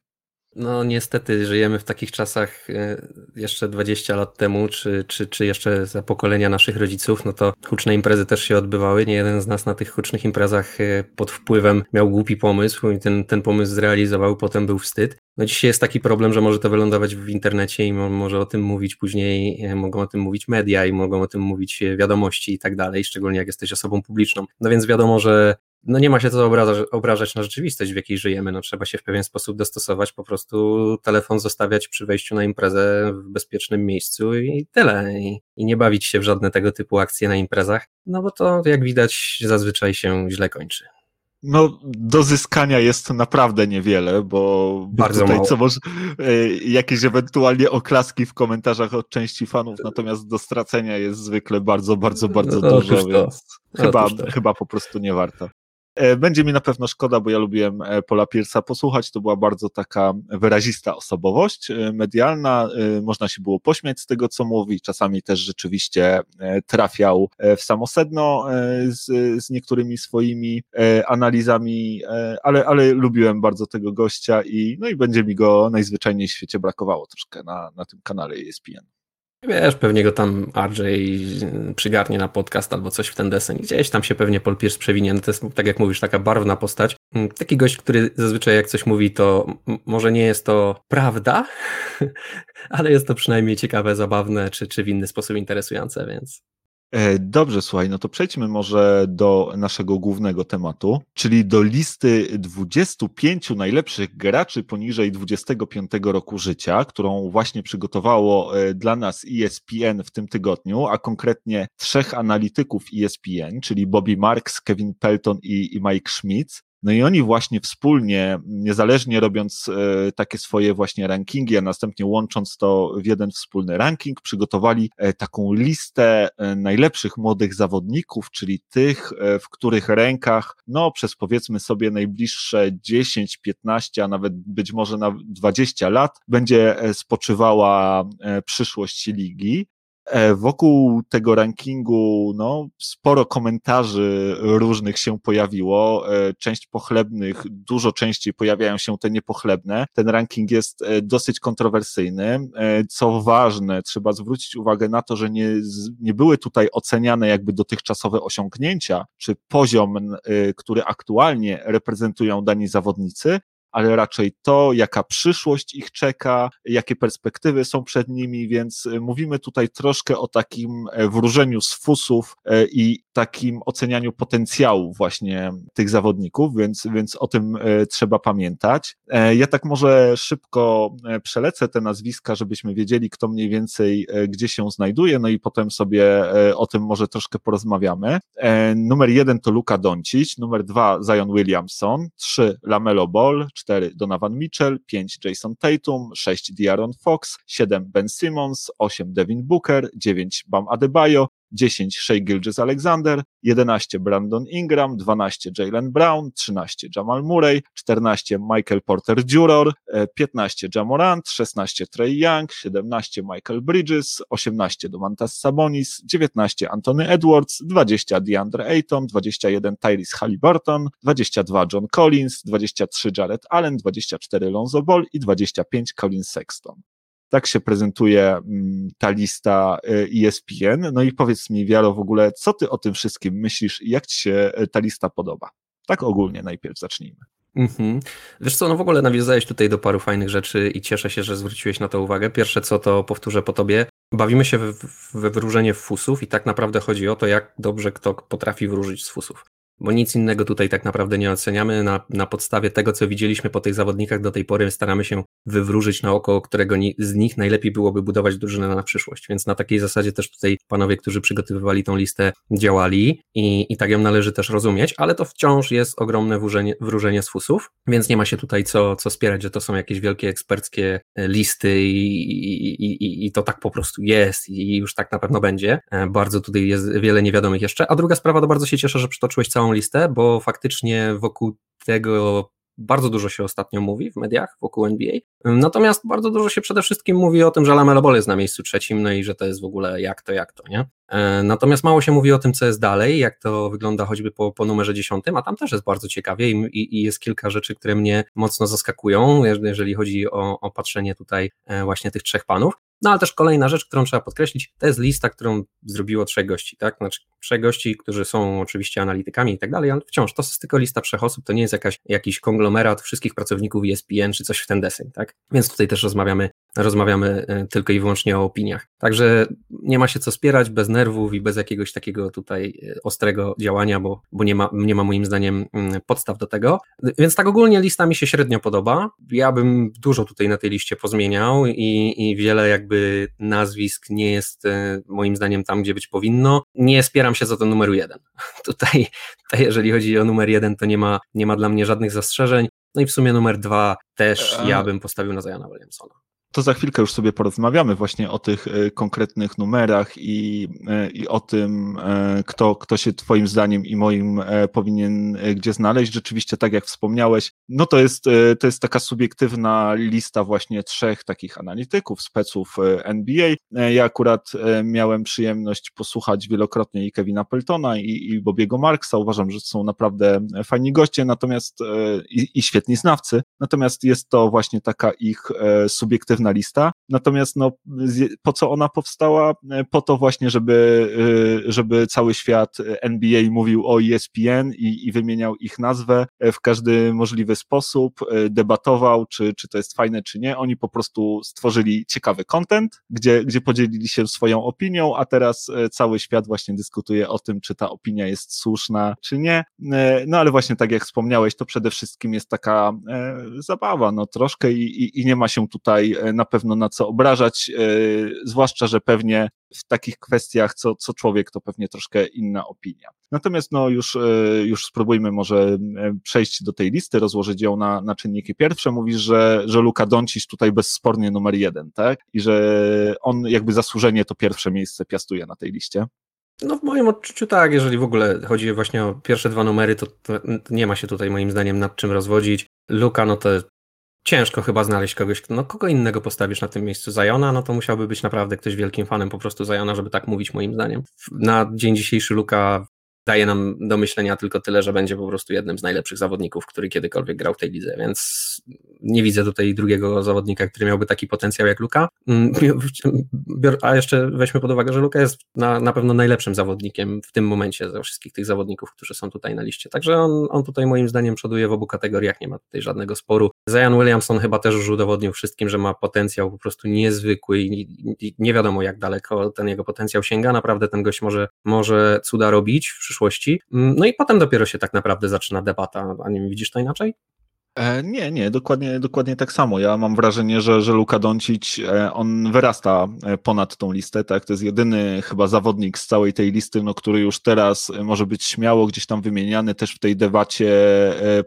No niestety żyjemy w takich czasach y, jeszcze 20 lat temu, czy, czy, czy jeszcze za pokolenia naszych rodziców, no to huczne imprezy też się odbywały. Nie jeden z nas na tych hucznych imprezach y, pod wpływem miał głupi pomysł i ten, ten pomysł zrealizował, potem był wstyd. No dzisiaj jest taki problem, że może to wylądować w internecie i może o tym mówić później, e, mogą o tym mówić media i mogą o tym mówić e, wiadomości i tak dalej, szczególnie jak jesteś osobą publiczną. No więc wiadomo, że no nie ma się co obrażać, obrażać na rzeczywistość, w jakiej żyjemy, no trzeba się w pewien sposób dostosować, po prostu telefon zostawiać przy wejściu na imprezę w bezpiecznym miejscu i tyle. I, i nie bawić się w żadne tego typu akcje na imprezach, no bo to jak widać zazwyczaj się źle kończy. No, do zyskania jest naprawdę niewiele, bo, Bardzo tutaj mało. co może e, jakieś ewentualnie oklaski w komentarzach od części fanów, natomiast do stracenia jest zwykle bardzo, bardzo, bardzo no, dużo, więc chyba, chyba po prostu nie warto. E, będzie mi na pewno szkoda, bo ja lubiłem e, Pola Pierce'a posłuchać. To była bardzo taka wyrazista osobowość e, medialna. Można się było pośmiać z tego, co mówi. Czasami też rzeczywiście trafiał w samo sedno z, z niektórymi swoimi analizami, ale, ale lubiłem bardzo tego gościa i, no i będzie mi go najzwyczajniej w świecie brakowało troszkę na, na tym kanale ESPN. Wiesz, pewnie go tam RJ przygarnie na podcast albo coś w ten desen. Gdzieś tam się pewnie Paul Pierce przewinie. No to jest, tak jak mówisz, taka barwna postać. Mm, taki gość, który zazwyczaj jak coś mówi, to może nie jest to prawda, ale jest to przynajmniej ciekawe, zabawne, czy, czy w inny sposób interesujące, więc dobrze, słuchaj, no to przejdźmy może do naszego głównego tematu, czyli do listy 25 najlepszych graczy poniżej 25 roku życia, którą właśnie przygotowało e, dla nas ESPN w tym tygodniu, a konkretnie trzech analityków ESPN, czyli Bobby Marks, Kevin Pelton i, i Mike Schmitz. No i oni właśnie wspólnie, niezależnie robiąc e, takie swoje właśnie rankingi, a następnie łącząc to w jeden wspólny ranking, przygotowali e, taką listę e, najlepszych młodych zawodników, czyli tych, w których rękach, no przez powiedzmy sobie najbliższe 10, 15, a nawet być może na 20 lat będzie spoczywała przyszłość ligi. E, wokół tego rankingu no, sporo komentarzy różnych się pojawiło. E, część pochlebnych, dużo częściej pojawiają się te niepochlebne. Ten ranking jest e, dosyć kontrowersyjny. Co ważne, trzeba zwrócić uwagę na to, że nie, nie były tutaj oceniane jakby dotychczasowe osiągnięcia, czy poziom, który aktualnie reprezentują dani zawodnicy, ale raczej to, jaka przyszłość ich czeka, jakie perspektywy są przed nimi, więc y, mówimy tutaj troszkę o takim e, wróżeniu z fusów e, i takim ocenianiu potencjału właśnie tych zawodników, więc, więc o tym e, trzeba pamiętać. Ja tak może szybko przelecę te nazwiska, żebyśmy wiedzieli, kto mniej więcej gdzie się znajduje, no i potem sobie o tym może troszkę porozmawiamy. Numer jeden to Luka Doncic, numer dwa Zion Williamson, trzy Lamelo Ball, 4 Donovan Mitchell, 5 Jason Tatum, 6 Diaron Fox, 7 Ben Simmons, 8 Devin Booker, 9 Bam Adebayo, 10 Shea Gilgis Alexander, 11 Brandon Ingram, 12 Jalen Brown, 13 Jamal Murray, 14 Michael Porter Jr., 15 Jamorant, 16 Trey Young, 17 Michael Bridges, 18 Domantas Sabonis, 19 Anthony Edwards, 20 DeAndre Ayton, 21 Tyrese Halliburton, 22 John Collins, 23 Jared Allen, 24 Lonzo Ball i 25 Colin Sexton. Tak się prezentuje mm, ta lista y, ESPN. No i powiedz mi, Wiaro, w ogóle, co ty o tym wszystkim myślisz i jak ci się y, ta lista podoba? Tak ogólnie najpierw zacznijmy. Mhm. Wiesz co, no w ogóle nawiązałeś tutaj do paru fajnych rzeczy i cieszę się, że zwróciłeś na to uwagę. Pierwsze co, to powtórzę po tobie. Bawimy się we wróżenie fusów i tak naprawdę chodzi o to, jak dobrze kto potrafi wróżyć z fusów bo nic innego tutaj tak naprawdę nie oceniamy. Na, na podstawie tego, co widzieliśmy po tych zawodnikach do tej pory, staramy się wywróżyć na oko, którego z nich najlepiej byłoby budować drużynę na przyszłość. Więc na takiej zasadzie też tutaj panowie, którzy przygotowywali tą listę, działali i, i tak ją należy też rozumieć, ale to wciąż jest ogromne wróżenie, wróżenie z fusów, więc nie ma się tutaj co, co spierać, że to są jakieś wielkie eksperckie listy i, i, i, i to tak po prostu jest i już tak na pewno będzie. E, bardzo tutaj jest wiele niewiadomych jeszcze. A druga sprawa, to bardzo się cieszę, że przytoczyłeś całą listę, bo faktycznie wokół tego bardzo dużo się ostatnio mówi w mediach wokół NBA. Natomiast bardzo dużo się przede wszystkim mówi o tym, że Lamelo Ball jest na miejscu trzecim, no i że to jest w ogóle jak to, jak to, nie? E, natomiast mało się mówi o tym, co jest dalej, jak to wygląda choćby po, po numerze dziesiątym, a tam też jest bardzo ciekawie i, i, jest kilka rzeczy, które mnie mocno zaskakują, jeżeli chodzi o, o patrzenie tutaj e, właśnie tych trzech panów. No ale też kolejna rzecz, którą trzeba podkreślić, to jest lista, którą zrobiło trzech gości, tak? Znaczy trzech gości, którzy są oczywiście analitykami i tak dalej, ale wciąż to jest tylko lista trzech osób, to nie jest jakaś, jakiś konglomerat wszystkich pracowników ESPN czy coś w ten deseń, tak? Więc tutaj też rozmawiamy rozmawiamy e, tylko i wyłącznie o opiniach. Także nie ma się co spierać bez nerwów i bez jakiegoś takiego tutaj e, ostrego działania, bo, bo nie, ma, nie ma moim zdaniem mm, podstaw do tego. Więc tak ogólnie lista mi się średnio podoba. Ja bym dużo tutaj na tej liście pozmieniał i, i wiele jakby nazwisk nie jest e, moim zdaniem tam, gdzie być powinno. Nie spieram się za to numeru jeden. Tutaj, tutaj jeżeli chodzi o numer jeden, to nie ma, nie ma dla mnie żadnych zastrzeżeń. No i w sumie numer dwa też ja bym postawił na Zajana Williamsona to za chwilkę już sobie porozmawiamy właśnie o tych e, konkretnych numerach i, e, i o tym, e, kto, kto się Twoim zdaniem i moim powinien gdzie znaleźć. Rzeczywiście, tak jak wspomniałeś, no to jest, to jest taka subiektywna lista właśnie trzech takich analityków, speców NBA. Ja akurat miałem przyjemność posłuchać wielokrotnie i Kevina Peltona i, i Bobiego Marksa. Uważam, że są naprawdę fajni goście, natomiast i, i świetni znawcy. Natomiast jest to właśnie taka ich subiektywna lista. natomiast no, po co ona powstała? Po to właśnie, żeby, żeby cały świat NBA mówił o ESPN i, i wymieniał ich nazwę w każdy możliwy sposób, debatował, czy, czy to jest fajne, czy nie. Oni po prostu stworzyli ciekawy content, gdzie, gdzie podzielili się swoją opinią, a teraz cały świat właśnie dyskutuje o tym, czy ta opinia jest słuszna, czy nie. No ale właśnie tak jak wspomniałeś, to przede wszystkim jest taka e, zabawa, no troszkę i, i, i, nie ma się tutaj e, na pewno na co obrażać, e, zwłaszcza, że pewnie w takich kwestiach, co, co człowiek, to pewnie troszkę inna opinia. Natomiast no już, e, już spróbujmy może e, przejść do tej listy, rozłożyć ją na, na czynniki pierwsze. Mówisz, że, że Luka Doncic tutaj bezspornie numer jeden, tak? I że on jakby zasłużenie to pierwsze miejsce piastuje na tej liście. No w moim odczuciu tak, jeżeli w ogóle chodzi właśnie o pierwsze dwa numery, to, to nie ma się tutaj moim zdaniem nad czym rozwodzić. Luka, no to ciężko chyba znaleźć kogoś, no kogo innego postawisz na tym miejscu Zajona, no to musiałby być naprawdę ktoś wielkim fanem po prostu Zajona, żeby tak mówić moim zdaniem. Na dzień dzisiejszy Luka daje nam do myślenia tylko tyle, że będzie po prostu jednym z najlepszych zawodników, który kiedykolwiek grał w tej lidze, więc nie widzę tutaj drugiego zawodnika, który miałby taki potencjał jak Luka. Mm, a jeszcze weźmy pod uwagę, że Luka jest na, na pewno najlepszym zawodnikiem w tym momencie ze wszystkich tych zawodników, którzy są tutaj na liście. Także on, on tutaj moim zdaniem przoduje w obu kategoriach, nie ma tutaj żadnego sporu. Zion Williamson chyba też już udowodnił wszystkim, że ma potencjał po prostu niezwykły i nie wiadomo jak daleko ten jego potencjał sięga. Naprawdę ten gość może, może cuda robić w przyszłości. Mm, no i potem dopiero się tak naprawdę zaczyna debata, a nie widzisz to inaczej? E, nie, nie, dokładnie, dokładnie tak samo. Ja mam wrażenie, że, że Luka Doncic, e, on wyrasta e, ponad tą listę, tak? To jest jedyny chyba zawodnik z całej tej listy, no, który już teraz może być śmiało gdzieś tam wymieniany też w tej debacie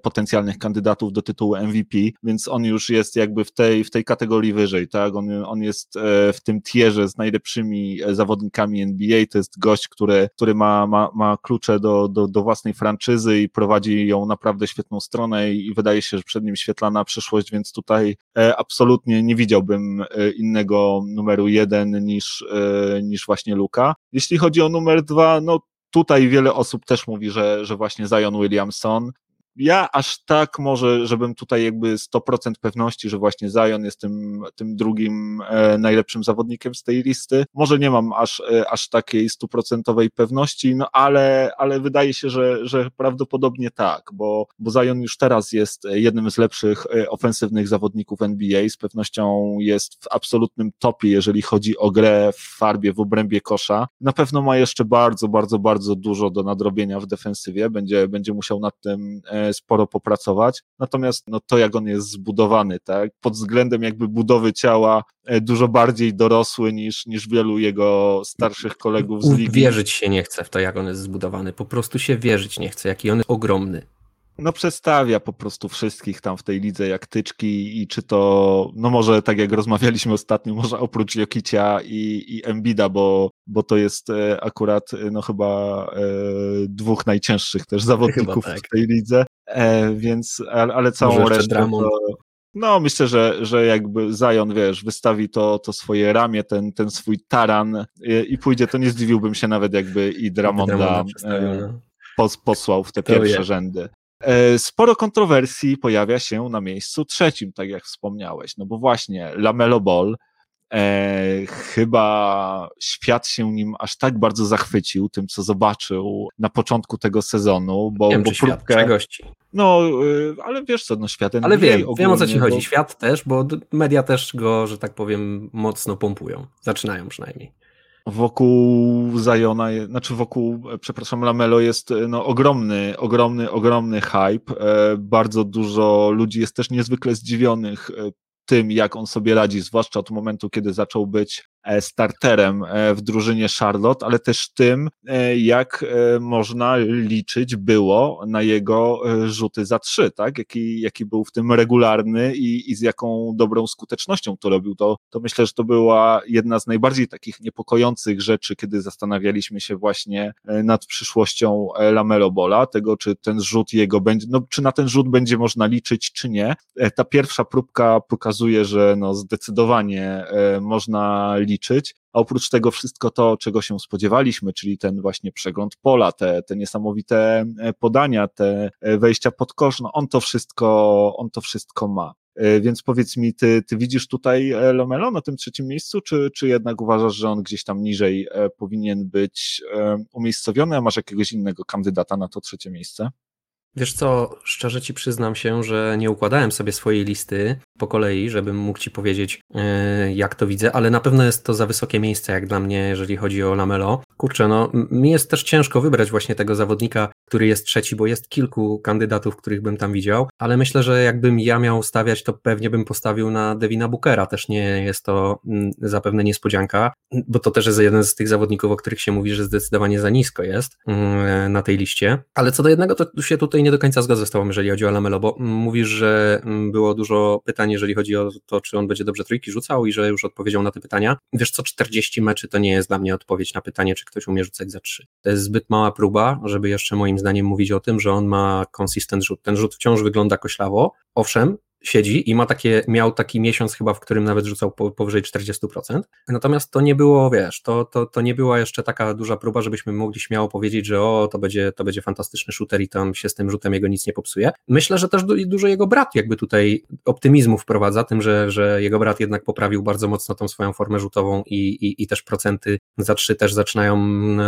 potencjalnych kandydatów do tytułu MVP, więc on już jest jakby w tej, w tej kategorii wyżej, tak? On, on jest w tym tierze z najlepszymi zawodnikami NBA, to jest gość, który, który ma, ma, ma klucze do, do, do własnej franczyzy i prowadzi ją naprawdę świetną stronę i wydaje się, przed nim świetlana przyszłość, więc tutaj e, absolutnie nie widziałbym e, innego numeru jeden niż, e, niż właśnie Luka. Jeśli chodzi o numer dwa, no tutaj wiele osób też mówi, że, że właśnie Zion Williamson ja aż tak może, żebym tutaj jakby 100% pewności, że właśnie Zion jest tym, tym drugim e, najlepszym zawodnikiem z tej listy. Może nie mam aż, e, aż takiej stuprocentowej pewności, no ale, ale wydaje się, że, że prawdopodobnie tak, bo, bo Zion już teraz jest jednym z lepszych e, ofensywnych zawodników NBA, z pewnością jest w absolutnym topie, jeżeli chodzi o grę w farbie, w obrębie kosza. Na pewno ma jeszcze bardzo, bardzo, bardzo dużo do nadrobienia w defensywie, będzie, będzie musiał nad tym sporo popracować. Natomiast no, to, jak on jest zbudowany, tak, pod względem jakby budowy ciała, e, dużo bardziej dorosły niż, niż wielu jego starszych kolegów z ligi. Wierzyć się nie chce w to, jak on jest zbudowany. Po prostu się wierzyć nie chce, jaki on jest ogromny no przedstawia po prostu wszystkich tam w tej lidze jak tyczki i czy to, no może tak jak rozmawialiśmy ostatnio, może oprócz Jokicia i, i Embida, bo, bo to jest e, akurat e, no chyba e, dwóch najcięższych też zawodników tak. w tej lidze, e, więc, ale, ale całą może resztę to, no, myślę, że, że jakby Zion, wiesz, wystawi to, to swoje ramię, ten, ten swój taran i, i pójdzie, to nie zdziwiłbym się nawet jakby i Dramonda, Dramonda no. pos, posłał w te to pierwsze rzędy. E, sporo kontrowersji pojawia się na miejscu trzecim, tak jak wspomniałeś, no bo właśnie Lamelo Ball, e, chyba świat się nim aż tak bardzo zachwycił, tym co zobaczył na początku tego sezonu, bo, wiem, bo próbkę... gości. No, e, ale wiesz co, no świat Ale wiem, ogólnie, wiem o co ci chodzi, świat też, bo media też go, że tak powiem, mocno pompują, zaczynają przynajmniej wokół Zajona, znaczy wokół, przepraszam, Lamelo jest no, ogromny, ogromny, ogromny hype. E, bardzo dużo ludzi jest też niezwykle zdziwionych e, tym, jak on sobie radzi, zwłaszcza od momentu, kiedy zaczął być starterem e, w drużynie Charlotte, ale też tym, e, jak można liczyć było na jego rzuty za trzy, tak? Jaki, jaki był w tym regularny i, i z jaką dobrą skutecznością to robił. To, to myślę, że to była jedna z najbardziej takich niepokojących rzeczy, kiedy zastanawialiśmy się właśnie nad przyszłością Lamelo Bola, tego, czy ten rzut jego będzie, no, czy na ten rzut będzie można liczyć, czy nie. Ta pierwsza próbka pokazuje, że no, zdecydowanie można liczyć liczyć, a oprócz tego wszystko to, czego się spodziewaliśmy, czyli ten właśnie przegląd pola, te, te niesamowite e, podania, te e, wejścia pod kosz, no on to wszystko, on to wszystko ma. Więc powiedz mi, ty, ty widzisz tutaj Lomelo na tym trzecim miejscu, czy, czy jednak uważasz, że on gdzieś tam niżej powinien być umiejscowiony, a masz jakiegoś innego kandydata na to trzecie miejsce? Wiesz co, szczerze ci przyznam się, że nie układałem sobie swojej listy po kolei, żebym mógł ci powiedzieć, yy, jak to widzę, ale na pewno jest to za wysokie miejsce, jak dla mnie, jeżeli chodzi o Lamelo. Kurczę, no, mi jest też ciężko wybrać właśnie tego zawodnika, który jest trzeci, bo jest kilku kandydatów, których bym tam widział, ale myślę, że jakbym ja miał stawiać, to pewnie bym postawił na Devina Bookera. Też nie jest to zapewne niespodzianka, bo to też jest jeden z tych zawodników, o których się mówi, że zdecydowanie za nisko jest mm, na tej liście. Ale co do jednego, to się tutaj nie do końca zgodzę z Tobą, jeżeli chodzi o Lamelo, bo mówisz, że było dużo pytań, jeżeli chodzi o to, czy on będzie dobrze trójki rzucał i że już odpowiedział na te pytania. Wiesz co, 40 meczy to nie jest dla mnie odpowiedź na pytanie, czy ktoś umie rzucać za 3. To jest zbyt mała próba, żeby jeszcze moim zdaniem mówić o tym, że on ma konsistent rzut. Ten rzut wciąż wygląda koślawo. Owszem, siedzi i ma takie, miał taki miesiąc chyba, w którym nawet rzucał powyżej 40%. Natomiast to nie było, wiesz, to, to, to nie była jeszcze taka duża próba, żebyśmy mogli śmiało powiedzieć, że o, to będzie, to będzie fantastyczny shooter i tam się z tym rzutem jego nic nie popsuje. Myślę, że też dużo jego brat jakby tutaj optymizmu wprowadza, tym, że, że jego brat jednak poprawił bardzo mocno tą swoją formę rzutową i, i, i też procenty za trzy też zaczynają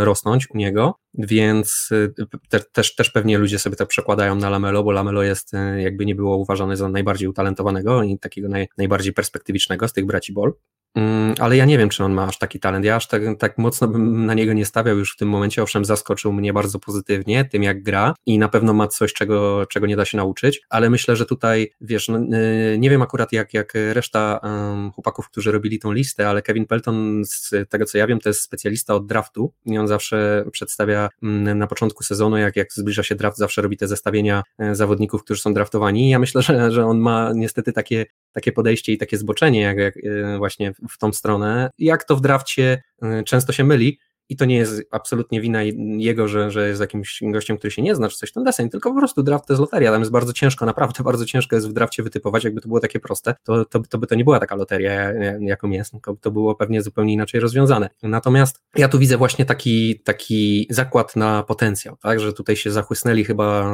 rosnąć u niego, więc y, te, też, też pewnie ludzie sobie to przekładają na Lamelo, bo Lamelo jest y, jakby nie było uważane za najbardziej najbardziej utalentowanego i takiego naj, najbardziej perspektywicznego z tych braci Ball. Mm, ale ja nie wiem, czy on ma aż taki talent. Ja aż tak, tak mocno bym na niego nie stawiał już w tym momencie. Owszem, zaskoczył mnie bardzo pozytywnie tym, jak gra i na pewno ma coś, czego, czego nie da się nauczyć, ale myślę, że tutaj, wiesz, no, y, nie wiem akurat jak, jak reszta um, chłopaków, którzy robili tą listę, ale Kevin Pelton, z tego co ja wiem, to jest specjalista od draftu i on zawsze przedstawia mm, na początku sezonu, jak, jak zbliża się draft, zawsze robi te zestawienia e, zawodników, którzy są draftowani. I ja myślę, że, że on ma niestety takie takie podejście i takie zboczenie, jak, jak e, właśnie w tą stronę. Jak to w drafcie e, często się myli, i to nie jest absolutnie wina jego, że, że jest jakimś gościem, który się nie zna, czy coś ten deseń, tylko po prostu draft to jest loteria, tam jest bardzo ciężko, naprawdę bardzo ciężko jest w drafcie wytypować, jakby to było takie proste, to, to, to by to nie była taka loteria, jaką jest, tylko to było pewnie zupełnie inaczej rozwiązane. Natomiast ja tu widzę właśnie taki, taki zakład na potencjał, tak, że tutaj się zachłysnęli chyba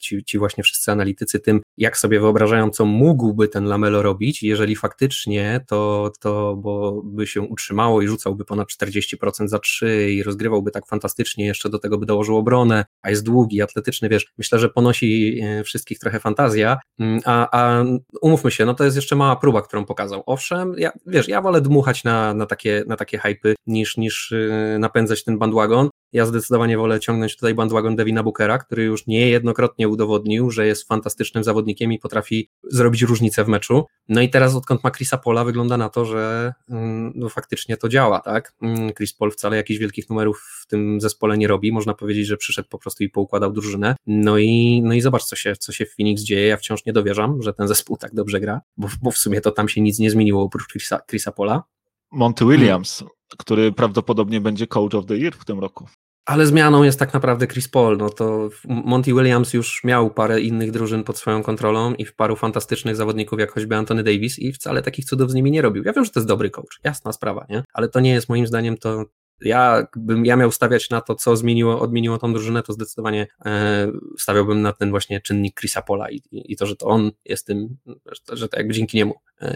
ci, ci właśnie wszyscy analitycy tym, jak sobie wyobrażają, co mógłby ten Lamelo robić, jeżeli faktycznie to, to bo by się utrzymało i rzucałby ponad 40% za 3 i rozgrywałby tak fantastycznie, jeszcze do tego by dołożył obronę, a jest długi, atletyczny, wiesz, myślę, że ponosi e, wszystkich trochę fantazja, mm, a, a umówmy się, no to jest jeszcze mała próba, którą pokazał. Owszem, ja, wiesz, ja wolę dmuchać na, na takie, na takie hypy niż, niż e, napędzać ten bandwagon, ja zdecydowanie wolę ciągnąć tutaj bandwagon Devina Bookera, który już niejednokrotnie udowodnił, że jest fantastycznym zawodnikiem i potrafi zrobić różnicę w meczu. No i teraz odkąd ma Chrisa Pola wygląda na to, że mm, no, faktycznie to działa, tak? Mm, Chris Paul wcale jakichś wielkich numerów w tym zespole nie robi, można powiedzieć, że przyszedł po prostu i poukładał drużynę. No i, no i zobacz, co się, co się w Phoenix dzieje. Ja wciąż nie dowierzam, że ten zespół tak dobrze gra, bo, bo w sumie to tam się nic nie zmieniło oprócz Chrisa, Chrisa Pola. Monty Williams. Który prawdopodobnie będzie coach of the year w tym roku. Ale zmianą jest tak naprawdę Chris Paul. No to Monty Williams już miał parę innych drużyn pod swoją kontrolą i w paru fantastycznych zawodników, jak choćby Anthony Davis, i wcale takich cudów z nimi nie robił. Ja wiem, że to jest dobry coach, jasna sprawa, nie? Ale to nie jest moim zdaniem to, ja bym ja miał stawiać na to, co zmieniło, odmieniło tą drużynę, to zdecydowanie e, stawiałbym na ten właśnie czynnik Chrisa Pola i, i, to, że to on jest tym, że, że to jakby dzięki niemu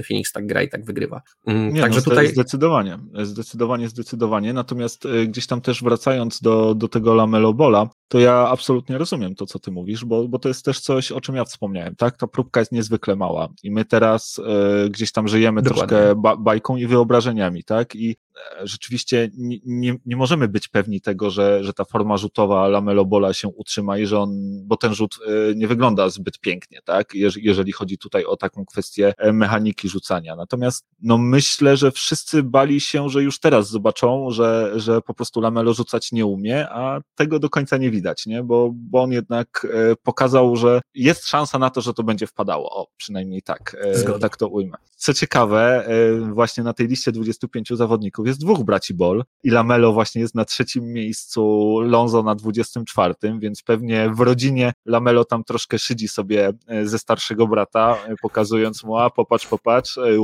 Phoenix tak gra i tak wygrywa. Mm, Nie, Także no, tutaj... Zdecydowanie, zdecydowanie, zdecydowanie. Natomiast e, gdzieś tam też wracając do, do tego Lamelo Bola, to ja absolutnie rozumiem to, co ty mówisz, bo, bo to jest też coś, o czym ja wspomniałem, tak? Ta próbka jest niezwykle mała i my teraz e, gdzieś tam żyjemy Dokładnie. troszkę ba bajką i wyobrażeniami, tak? I e, rzeczywiście nie, nie, nie, możemy być pewni tego, że, że ta forma rzutowa Lamelo Bola się utrzyma i że on, bo ten rzut e, nie wygląda zbyt pięknie, tak? Jeżeli, jeżeli chodzi tutaj o taką kwestię e, mechaniki rzucania. Natomiast no myślę, że wszyscy bali się, że już teraz zobaczą, że, że po prostu Lamelo rzucać nie umie, a tego do końca nie widać nie? Bo, bo on jednak e, pokazał, że jest szansa na to, że to będzie wpadało. O, przynajmniej tak, e, tak to ujmę. Co ciekawe, e, właśnie na tej liście 25 zawodników jest dwóch braci Ball i Lamelo właśnie jest na trzecim miejscu, Lonzo na 24, więc pewnie w rodzinie Lamelo tam troszkę szydzi sobie ze starszego brata, pokazując mu, a popatrz, popatrz,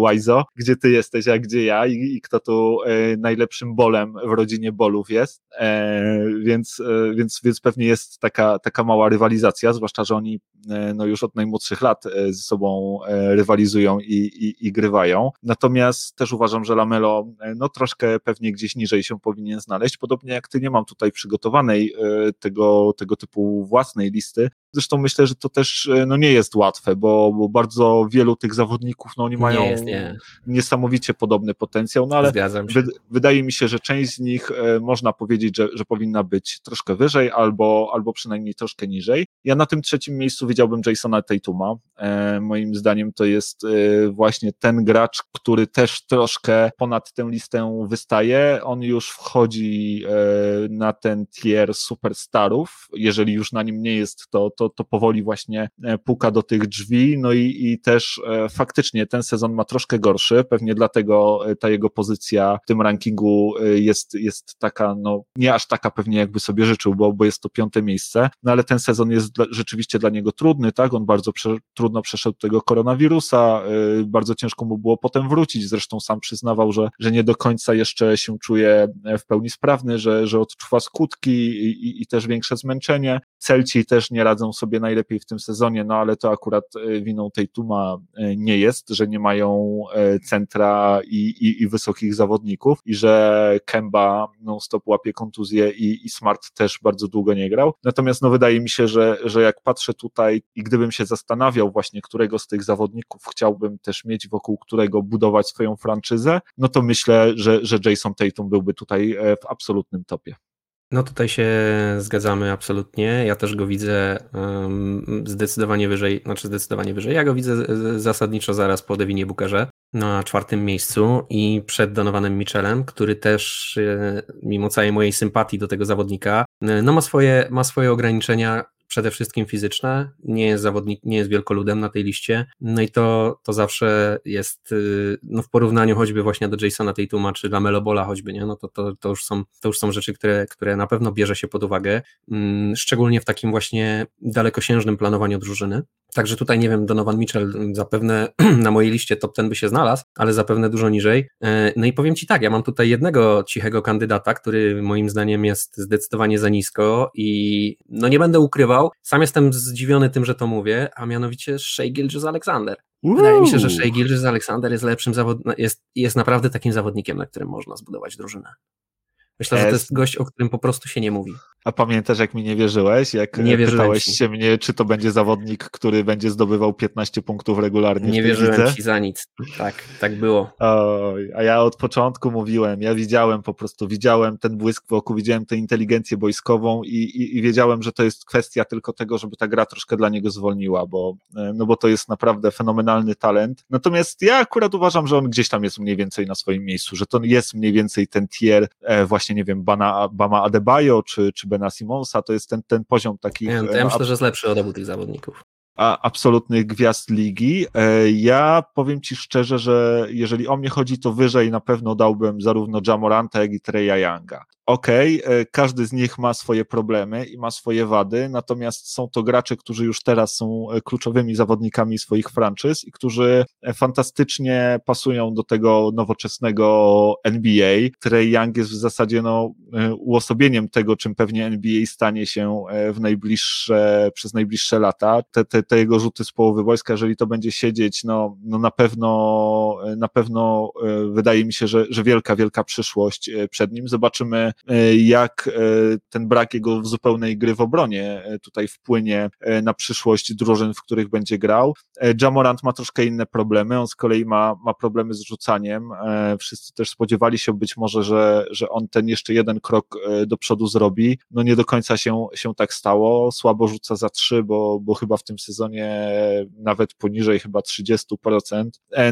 Wajzo, gdzie ty jesteś, a gdzie ja i, i kto tu najlepszym bolem w rodzinie bolów jest, e, więc, więc, więc pewnie jest taka, taka mała rywalizacja, zwłaszcza, że oni no już od najmłodszych lat ze sobą rywalizują i, i, i grywają. Natomiast też uważam, że Lamelo no troszkę pewnie gdzieś niżej się powinien znaleźć. Podobnie jak ty nie mam tutaj przygotowanej e, tego, tego typu własnej listy. Zresztą myślę, że to też e, no nie jest łatwe, bo, bo bardzo wielu tych zawodników no oni mają jest, nie. niesamowicie podobny potencjał, no ale wy, wydaje mi się, że część z nich e, można powiedzieć, że, że powinna być troszkę wyżej albo, albo przynajmniej troszkę niżej. Ja na tym trzecim miejscu widziałbym Jasona Tatuma. E, moim zdaniem to jest e, właśnie ten gracz, który też troszkę ponad tę listę wystaje. On już wchodzi e, na ten tier superstarów. Jeżeli już na nim nie jest, to, to, to powoli właśnie e, puka do tych drzwi. No i, i też e, faktycznie ten sezon ma troszkę gorszy. Pewnie dlatego e, ta jego pozycja w tym rankingu jest, jest taka, no nie aż taka pewnie jakby sobie życzył, bo, bo jest to piąte miejsce. No ale ten sezon jest dla, rzeczywiście dla niego trudny, tak? On bardzo prze, trudno przeszedł tego koronawirusa, bardzo ciężko mu było potem wrócić, zresztą sam przyznawał, że, że nie do końca jeszcze się czuje w pełni sprawny, że, że odczuwa skutki i, i, i też większe zmęczenie. Celci też nie radzą sobie najlepiej w tym sezonie, no ale to akurat y, winą tej Tuma y, nie jest, że nie mają y, centra i, i, i wysokich zawodników i że Kemba non-stop łapie kontuzję i, i Smart też bardzo długo nie grał. Natomiast no wydaje mi się, że, że jak patrzę tutaj i gdybym się zastanawiał właśnie, którego z tych zawodników chciałbym też mieć, wokół którego budować swoją franczyzę, no to myślę, że, że Jason Tatum byłby tutaj e, w absolutnym topie. No tutaj się zgadzamy absolutnie. Ja też go widzę zdecydowanie wyżej, znaczy zdecydowanie wyżej. Ja go widzę zasadniczo zaraz po Devinie Bookerze na czwartym miejscu i przed Donovanem Michelem, który też e, mimo całej mojej sympatii do tego zawodnika, e, no ma swoje, ma swoje ograniczenia przede wszystkim fizyczne, nie jest zawodnik, nie jest wielkoludem na tej liście, no i to, to zawsze jest y, no w porównaniu choćby właśnie do Jasona Tatuma czy Lamelo Bola choćby, nie? no to, to, to, już są, to już są rzeczy, które, które na pewno bierze się pod uwagę, mm, szczególnie w takim właśnie dalekosiężnym planowaniu drużyny. Także tutaj nie wiem, Donovan Mitchell zapewne na mojej liście top ten by się znalazł, ale zapewne dużo niżej. E, no i powiem Ci tak, ja mam tutaj jednego cichego kandydata, który moim zdaniem jest zdecydowanie za nisko i no nie będę ukrywał, sam jestem zdziwiony tym, że to mówię, a mianowicie Shea Gilgis Alexander. Wydaje mi się, że Shea Gilgis Alexander jest lepszym zawodnikiem, jest, jest naprawdę takim zawodnikiem, na którym można zbudować drużynę. Myślę, że to jest gość, o którym po prostu się nie mówi. A pamiętasz, jak mi nie wierzyłeś? Jak nie pytałeś ci. się mnie, czy to będzie zawodnik, który będzie zdobywał 15 punktów regularnie? Nie wierzyłem lidze? ci za nic. Tak, tak było. Oj, a ja od początku mówiłem, ja widziałem po prostu, widziałem ten błysk wokół, widziałem tę inteligencję boiskową i, i, i wiedziałem, że to jest kwestia tylko tego, żeby ta gra troszkę dla niego zwolniła, bo, e, no bo to jest naprawdę fenomenalny talent. Natomiast ja akurat uważam, że on gdzieś tam jest mniej więcej na swoim miejscu, że to jest mniej więcej ten tier e, właśnie, nie wiem, Bana, Bama Adebayo czy, czy Bena Simonsa, to jest ten, ten poziom takich... Nie, to ja myślę, że jest lepszy od obu tych zawodników a, absolutnych gwiazd ligi. E, ja powiem Ci szczerze, że jeżeli o mnie chodzi, to wyżej na pewno dałbym zarówno Jamoranta, jak i Treya Younga okej, okay, e, każdy z nich ma swoje problemy i ma swoje wady, natomiast są to gracze, którzy już teraz są e, kluczowymi zawodnikami swoich franczyz i którzy e, fantastycznie pasują do tego nowoczesnego NBA. Trey Young jest w zasadzie no, uosobieniem tego, czym pewnie NBA stanie się w najbliższe, przez najbliższe lata. Te, te, te jego rzuty z połowy wojska, jeżeli to będzie siedzieć, no, no na pewno, na pewno wydaje mi się, że, że wielka, wielka przyszłość przed nim. Zobaczymy, jak e, ten brak jego zupełnej gry w obronie e, tutaj wpłynie na przyszłość drużyn, w których będzie grał. Jamorant ma troszkę inne problemy, on z kolei ma, ma problemy z rzucaniem. Wszyscy też spodziewali się być może, że, że on ten jeszcze jeden krok do przodu zrobi. No nie do końca się, się tak stało. Słabo rzuca za trzy, bo, bo chyba w tym sezonie nawet poniżej chyba 30%.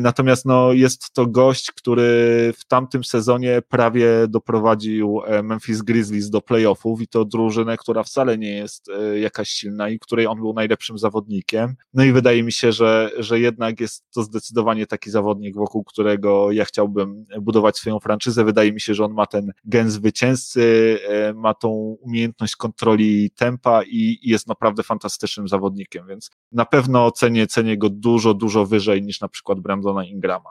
Natomiast no, jest to gość, który w tamtym sezonie prawie doprowadził Memphis Grizzlies do playoffów i to drużynę, która wcale nie jest jakaś silna i której on był najlepszym zawodnikiem. No i wydaje mi się, że, że jednak jest to zdecydowanie taki zawodnik, wokół którego ja chciałbym budować swoją franczyzę. Wydaje mi się, że on ma ten gen zwycięzcy, ma tą umiejętność kontroli tempa i jest naprawdę fantastycznym zawodnikiem, więc na pewno cenię, cenię go dużo, dużo wyżej niż na przykład Brandona Ingrama.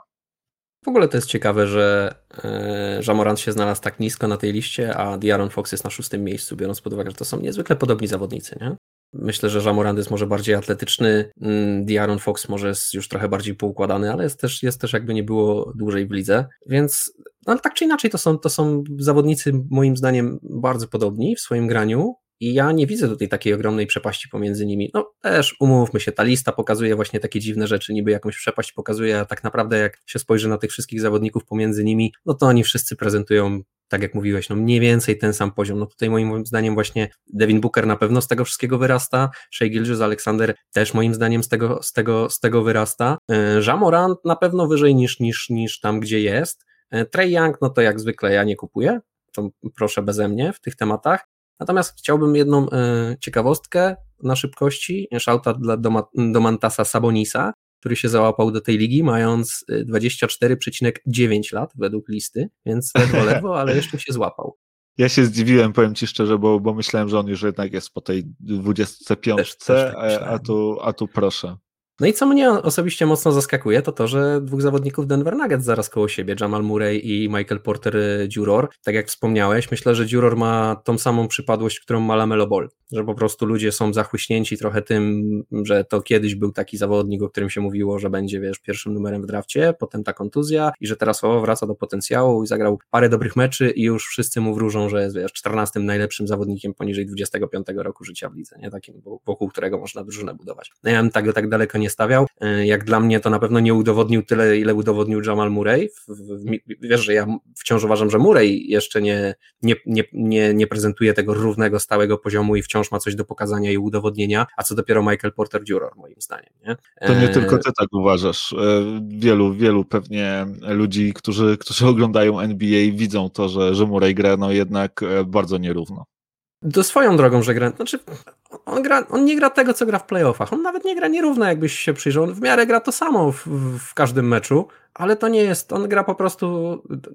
W ogóle to jest ciekawe, że e, Jamorant się znalazł tak nisko na tej liście, a Diaron Fox jest na szóstym miejscu, biorąc pod uwagę, że to są niezwykle podobni zawodnicy, nie? Myślę, że Jamorant jest może bardziej atletyczny, mm, Diaron Fox może jest już trochę bardziej poukładany, ale jest też, jest też jakby nie było dłużej w lidze, więc no, ale tak czy inaczej to są, to są zawodnicy moim zdaniem bardzo podobni w swoim graniu, i ja nie widzę tutaj takiej ogromnej przepaści pomiędzy nimi. No też umówmy się, ta lista pokazuje właśnie takie dziwne rzeczy, niby jakąś przepaść pokazuje, a tak naprawdę jak się spojrzy na tych wszystkich zawodników pomiędzy nimi, no to oni wszyscy prezentują tak jak mówiłeś, no mniej więcej ten sam poziom. No tutaj moim zdaniem właśnie Devin Booker na pewno z tego wszystkiego wyrasta, Shea Gilgis Alexander też moim zdaniem z tego, z tego, z tego wyrasta. E, Jamorant na pewno wyżej niż, niż, niż tam, gdzie jest. E, Trey Young, no to jak zwykle ja nie kupuję, to proszę beze mnie w tych tematach. Natomiast chciałbym jedną e, ciekawostkę na szybkości, shoutout dla Domantasa Sabonisa, który się załapał do tej ligi, mając 24,9 e, lat według listy, więc ledwo, ledwo, ale jeszcze się złapał. Ja się zdziwiłem, powiem ci szczerze, bo, bo myślałem, że on już jednak jest po tej 25, też, też tak a, a, tu, a tu proszę. No i co mnie osobiście mocno zaskakuje, to to, że dwóch zawodników Denver Nuggets zaraz koło siebie, Jamal Murray i Michael Porter Juror. Tak jak wspomniałeś, myślę, że Juror ma tą samą przypadłość, którą ma Lamelo Ball, że po prostu ludzie są zachłyśnięci trochę tym, że to kiedyś był taki zawodnik, o którym się mówiło, że będzie, wiesz, pierwszym numerem w drafcie, potem ta kontuzja i że teraz o, wraca do potencjału i zagrał parę dobrych meczy i już wszyscy mu wróżą, że jest, wiesz, 14 najlepszym zawodnikiem poniżej 25 roku życia w lidze, nie? Takim, wokół którego można drużynę budować. No ja bym tak, tak daleko nie stawiał. E, jak dla mnie to na pewno nie udowodnił tyle, ile udowodnił Jamal Murray. Wiesz, że ja wciąż uważam, że Murray jeszcze nie, nie, nie, nie, nie prezentuje tego równego, stałego poziomu i wciąż ma coś do pokazania i udowodnienia, a co dopiero Michael Porter Jr. moim zdaniem. Nie? To nie e, tylko ty tak uważasz. E, wielu, wielu pewnie ludzi, którzy, którzy oglądają NBA widzą to, że, że Murray gra no jednak bardzo nierówno. Do swoją drogą, że gra. Znaczy, on, gra, on nie gra tego, co gra w playoffach. On nawet nie gra nierówno, jakbyś się przyjrzał. On w miarę gra to samo w, w każdym meczu, ale to nie jest, on gra po prostu,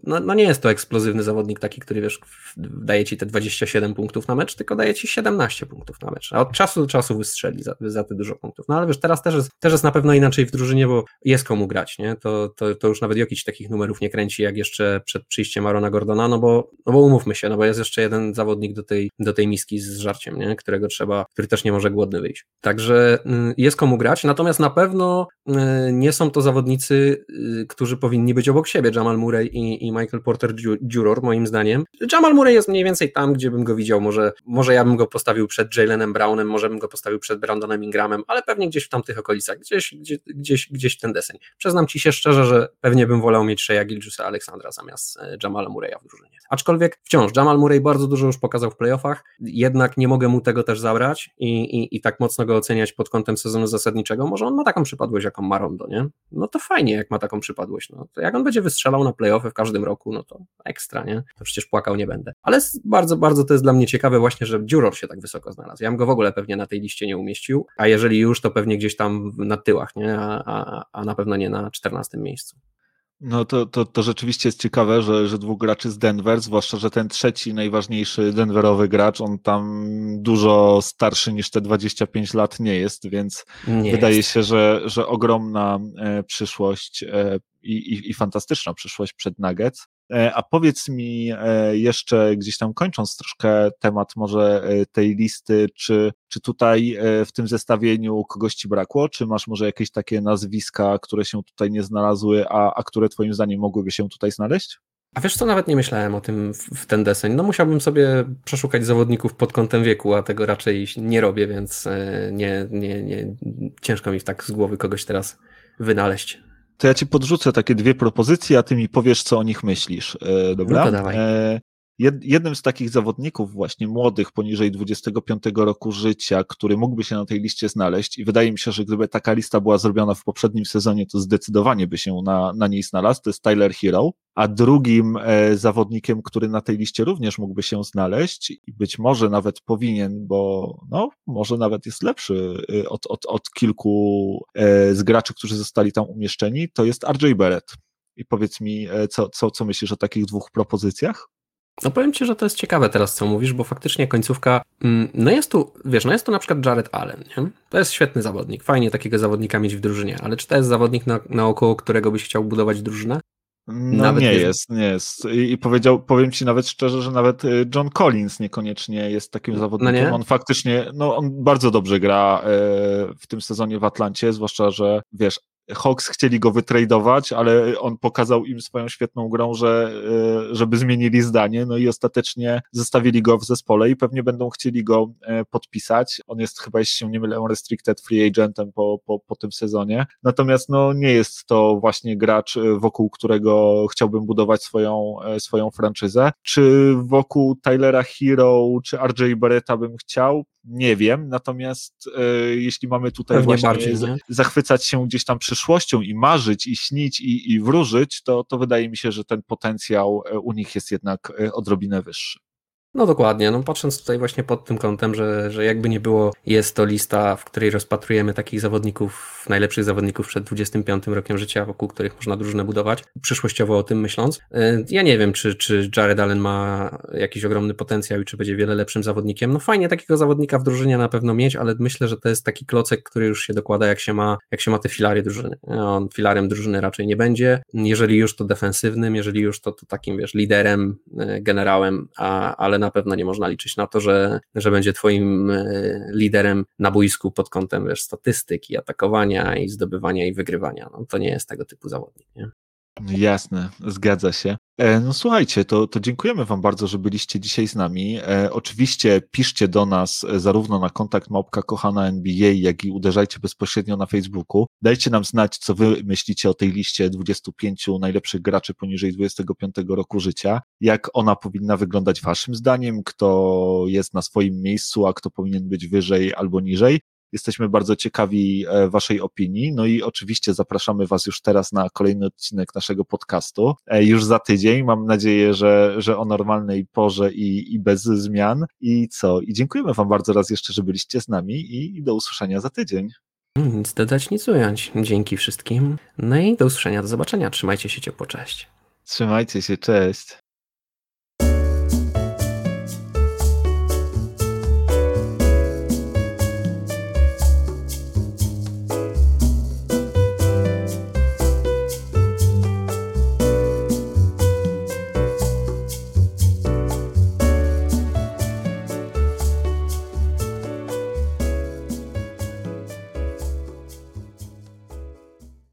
no, no, nie jest to eksplozywny zawodnik taki, który wiesz, daje ci te 27 punktów na mecz, tylko daje ci 17 punktów na mecz, a od czasu do czasu wystrzeli za, za te dużo punktów. No ale wiesz, teraz też jest, też jest na pewno inaczej w drużynie, bo jest komu grać, nie? To, to, to już nawet Jokic takich numerów nie kręci, jak jeszcze przed przyjściem Arona Gordona, no bo, no bo umówmy się, no bo jest jeszcze jeden zawodnik do tej, do tej miski z żarciem, nie? Którego trzeba, który też nie może głodny wyjść. Także y, jest komu grać, natomiast na pewno y, nie są to zawodnicy, y, którzy powinni być obok siebie, Jamal Murray i, i Michael Porter Juror, moim zdaniem. Jamal Murray jest mniej więcej tam, gdzie bym go widział. Może, może ja bym go postawił przed Jalenem Brownem, może bym go postawił przed Brandonem Ingramem, ale pewnie gdzieś w tamtych okolicach, gdzieś, gdzieś, gdzieś, ten deseń. Przyznam ci się szczerze, że pewnie bym wolał mieć Shea Gilgiusa Aleksandra zamiast e, Jamala Murraya w drużynie. Aczkolwiek wciąż Jamal Murray bardzo dużo już pokazał w playoffach, jednak nie mogę mu tego też zabrać i, i, i tak mocno go oceniać pod kątem sezonu zasadniczego. Może on ma taką przypadłość, jaką Marondo, nie? No to fajnie, jak ma taką przypadłość. No to jak on będzie wystrzelał na playoffy w każdym roku, no to ekstra, nie? To przecież płakał nie będę. Ale bardzo, bardzo to jest dla mnie ciekawe właśnie, że Juror się tak wysoko znalazł. Ja bym go w ogóle pewnie na tej liście nie umieścił, a jeżeli już, to pewnie gdzieś tam na tyłach, nie? A, a, a na pewno nie na 14 miejscu. No to, to, to rzeczywiście jest ciekawe, że, że dwóch graczy z Denver, zwłaszcza, że ten trzeci, najważniejszy denverowy gracz, on tam dużo starszy niż te 25 lat nie jest, więc nie wydaje jest. się, że, że ogromna e, przyszłość e, i, i, i fantastyczna przyszłość przed Nuggets. E, a powiedz mi e, jeszcze, gdzieś tam kończąc troszkę temat może e, tej listy, czy, czy tutaj w tym zestawieniu kogoś ci brakło? Czy masz może jakieś takie nazwiska, które się tutaj nie znalazły, a, a które twoim zdaniem mogłyby się tutaj znaleźć? A wiesz co, nawet nie myślałem o tym w ten deseń. No musiałbym sobie przeszukać zawodników pod kątem wieku, a tego raczej nie robię, więc nie, nie, nie, ciężko mi tak z głowy kogoś teraz wynaleźć to ja ci podrzucę takie dwie propozycje, a ty mi powiesz, co o nich myślisz. E, dobra? No dawaj. Jednym z takich zawodników właśnie młodych, poniżej 25 roku życia, który mógłby się na tej liście znaleźć i wydaje mi się, że gdyby taka lista była zrobiona w poprzednim sezonie, to zdecydowanie by się na, na niej znalazł, to jest Tyler Hero, a drugim e, zawodnikiem, który na tej liście również mógłby się znaleźć i być może nawet powinien, bo no, może nawet jest lepszy e, od, od, od kilku e, z graczy, którzy zostali tam umieszczeni, to jest RJ Barrett. I powiedz mi, e, co, co, co myślisz o takich dwóch propozycjach? No powiem Ci, że to jest ciekawe teraz, co mówisz, bo faktycznie końcówka, mm, no jest tu, wiesz, no jest tu na przykład Jared Allen, nie? To jest świetny zawodnik, fajnie takiego zawodnika mieć w drużynie, ale czy to jest zawodnik na, naokoło którego byś chciał budować drużynę? No nawet nie jest, nie jest. I, I, powiedział, powiem ci nawet szczerze, że nawet y, John Collins niekoniecznie jest takim no zawodnikiem. No on faktycznie, no on bardzo dobrze gra e, w tym sezonie w Atlancie, zwłaszcza, że wiesz, Hawks chcieli go wytradować, ale on pokazał im swoją świetną grą, że e, żeby zmienili zdanie, no i ostatecznie zostawili go w zespole i pewnie będą chcieli go e, podpisać. On jest chyba, jeśli się nie mylę, restricted free agentem po, po, po tym sezonie. Natomiast no nie jest to właśnie gracz, e, wokół którego chciałbym budować swoją, swoją franczyzę. Czy wokół Tylera Hero, czy RJ Barretta bym chciał? Nie wiem, natomiast e, jeśli mamy tutaj Pewnie właśnie bardziej, zachwycać się gdzieś tam przyszłością i marzyć, i śnić, i, i wróżyć, to, to wydaje mi się, że ten potencjał e, u nich jest jednak e, odrobinę wyższy. No dokładnie, no patrząc tutaj właśnie pod tym kątem, że, że jakby nie było, jest to lista, w której rozpatrujemy takich zawodników, najlepszych zawodników przed 25 rokiem życia, wokół których można drużynę budować, przyszłościowo o tym myśląc. Y, ja nie wiem, czy, czy Jared Allen ma jakiś ogromny potencjał i czy będzie wiele lepszym zawodnikiem. No fajnie takiego zawodnika w drużynie na pewno mieć, ale myślę, że to jest taki klocek, który już się dokłada, jak się ma, jak się ma te filary drużyny. On filarem drużyny raczej nie będzie. Jeżeli już to defensywnym, jeżeli już to, to takim, wiesz, liderem, y, generałem, a, ale na pewno nie można liczyć na to, że, że będzie twoim e, liderem na boisku pod kątem wiesz, statystyki, atakowania i zdobywania i wygrywania. No, to nie jest tego typu zawodnik. Nie? Jasne, zgadza się. E, no słuchajcie, to, to dziękujemy Wam bardzo, że byliście dzisiaj z nami. E, oczywiście piszcie do nas e, zarówno na kontakt małpka kochana NBA, jak i uderzajcie bezpośrednio na Facebooku. Dajcie nam znać, co Wy myślicie o tej liście 25 najlepszych graczy poniżej 25 roku życia. Jak ona powinna wyglądać Waszym zdaniem? Kto jest na swoim miejscu, a kto powinien być wyżej albo niżej? Jesteśmy bardzo ciekawi e, Waszej opinii. No i oczywiście zapraszamy Was już teraz na kolejny odcinek naszego podcastu. E, już za tydzień. Mam nadzieję, że, że o normalnej porze i, i bez zmian. I co? I dziękujemy Wam bardzo raz jeszcze, że byliście z nami i do usłyszenia za tydzień. Nic dodać, nic ująć. Dzięki wszystkim. No i do usłyszenia, do zobaczenia. Trzymajcie się ciepło, cześć. Trzymajcie się, cześć.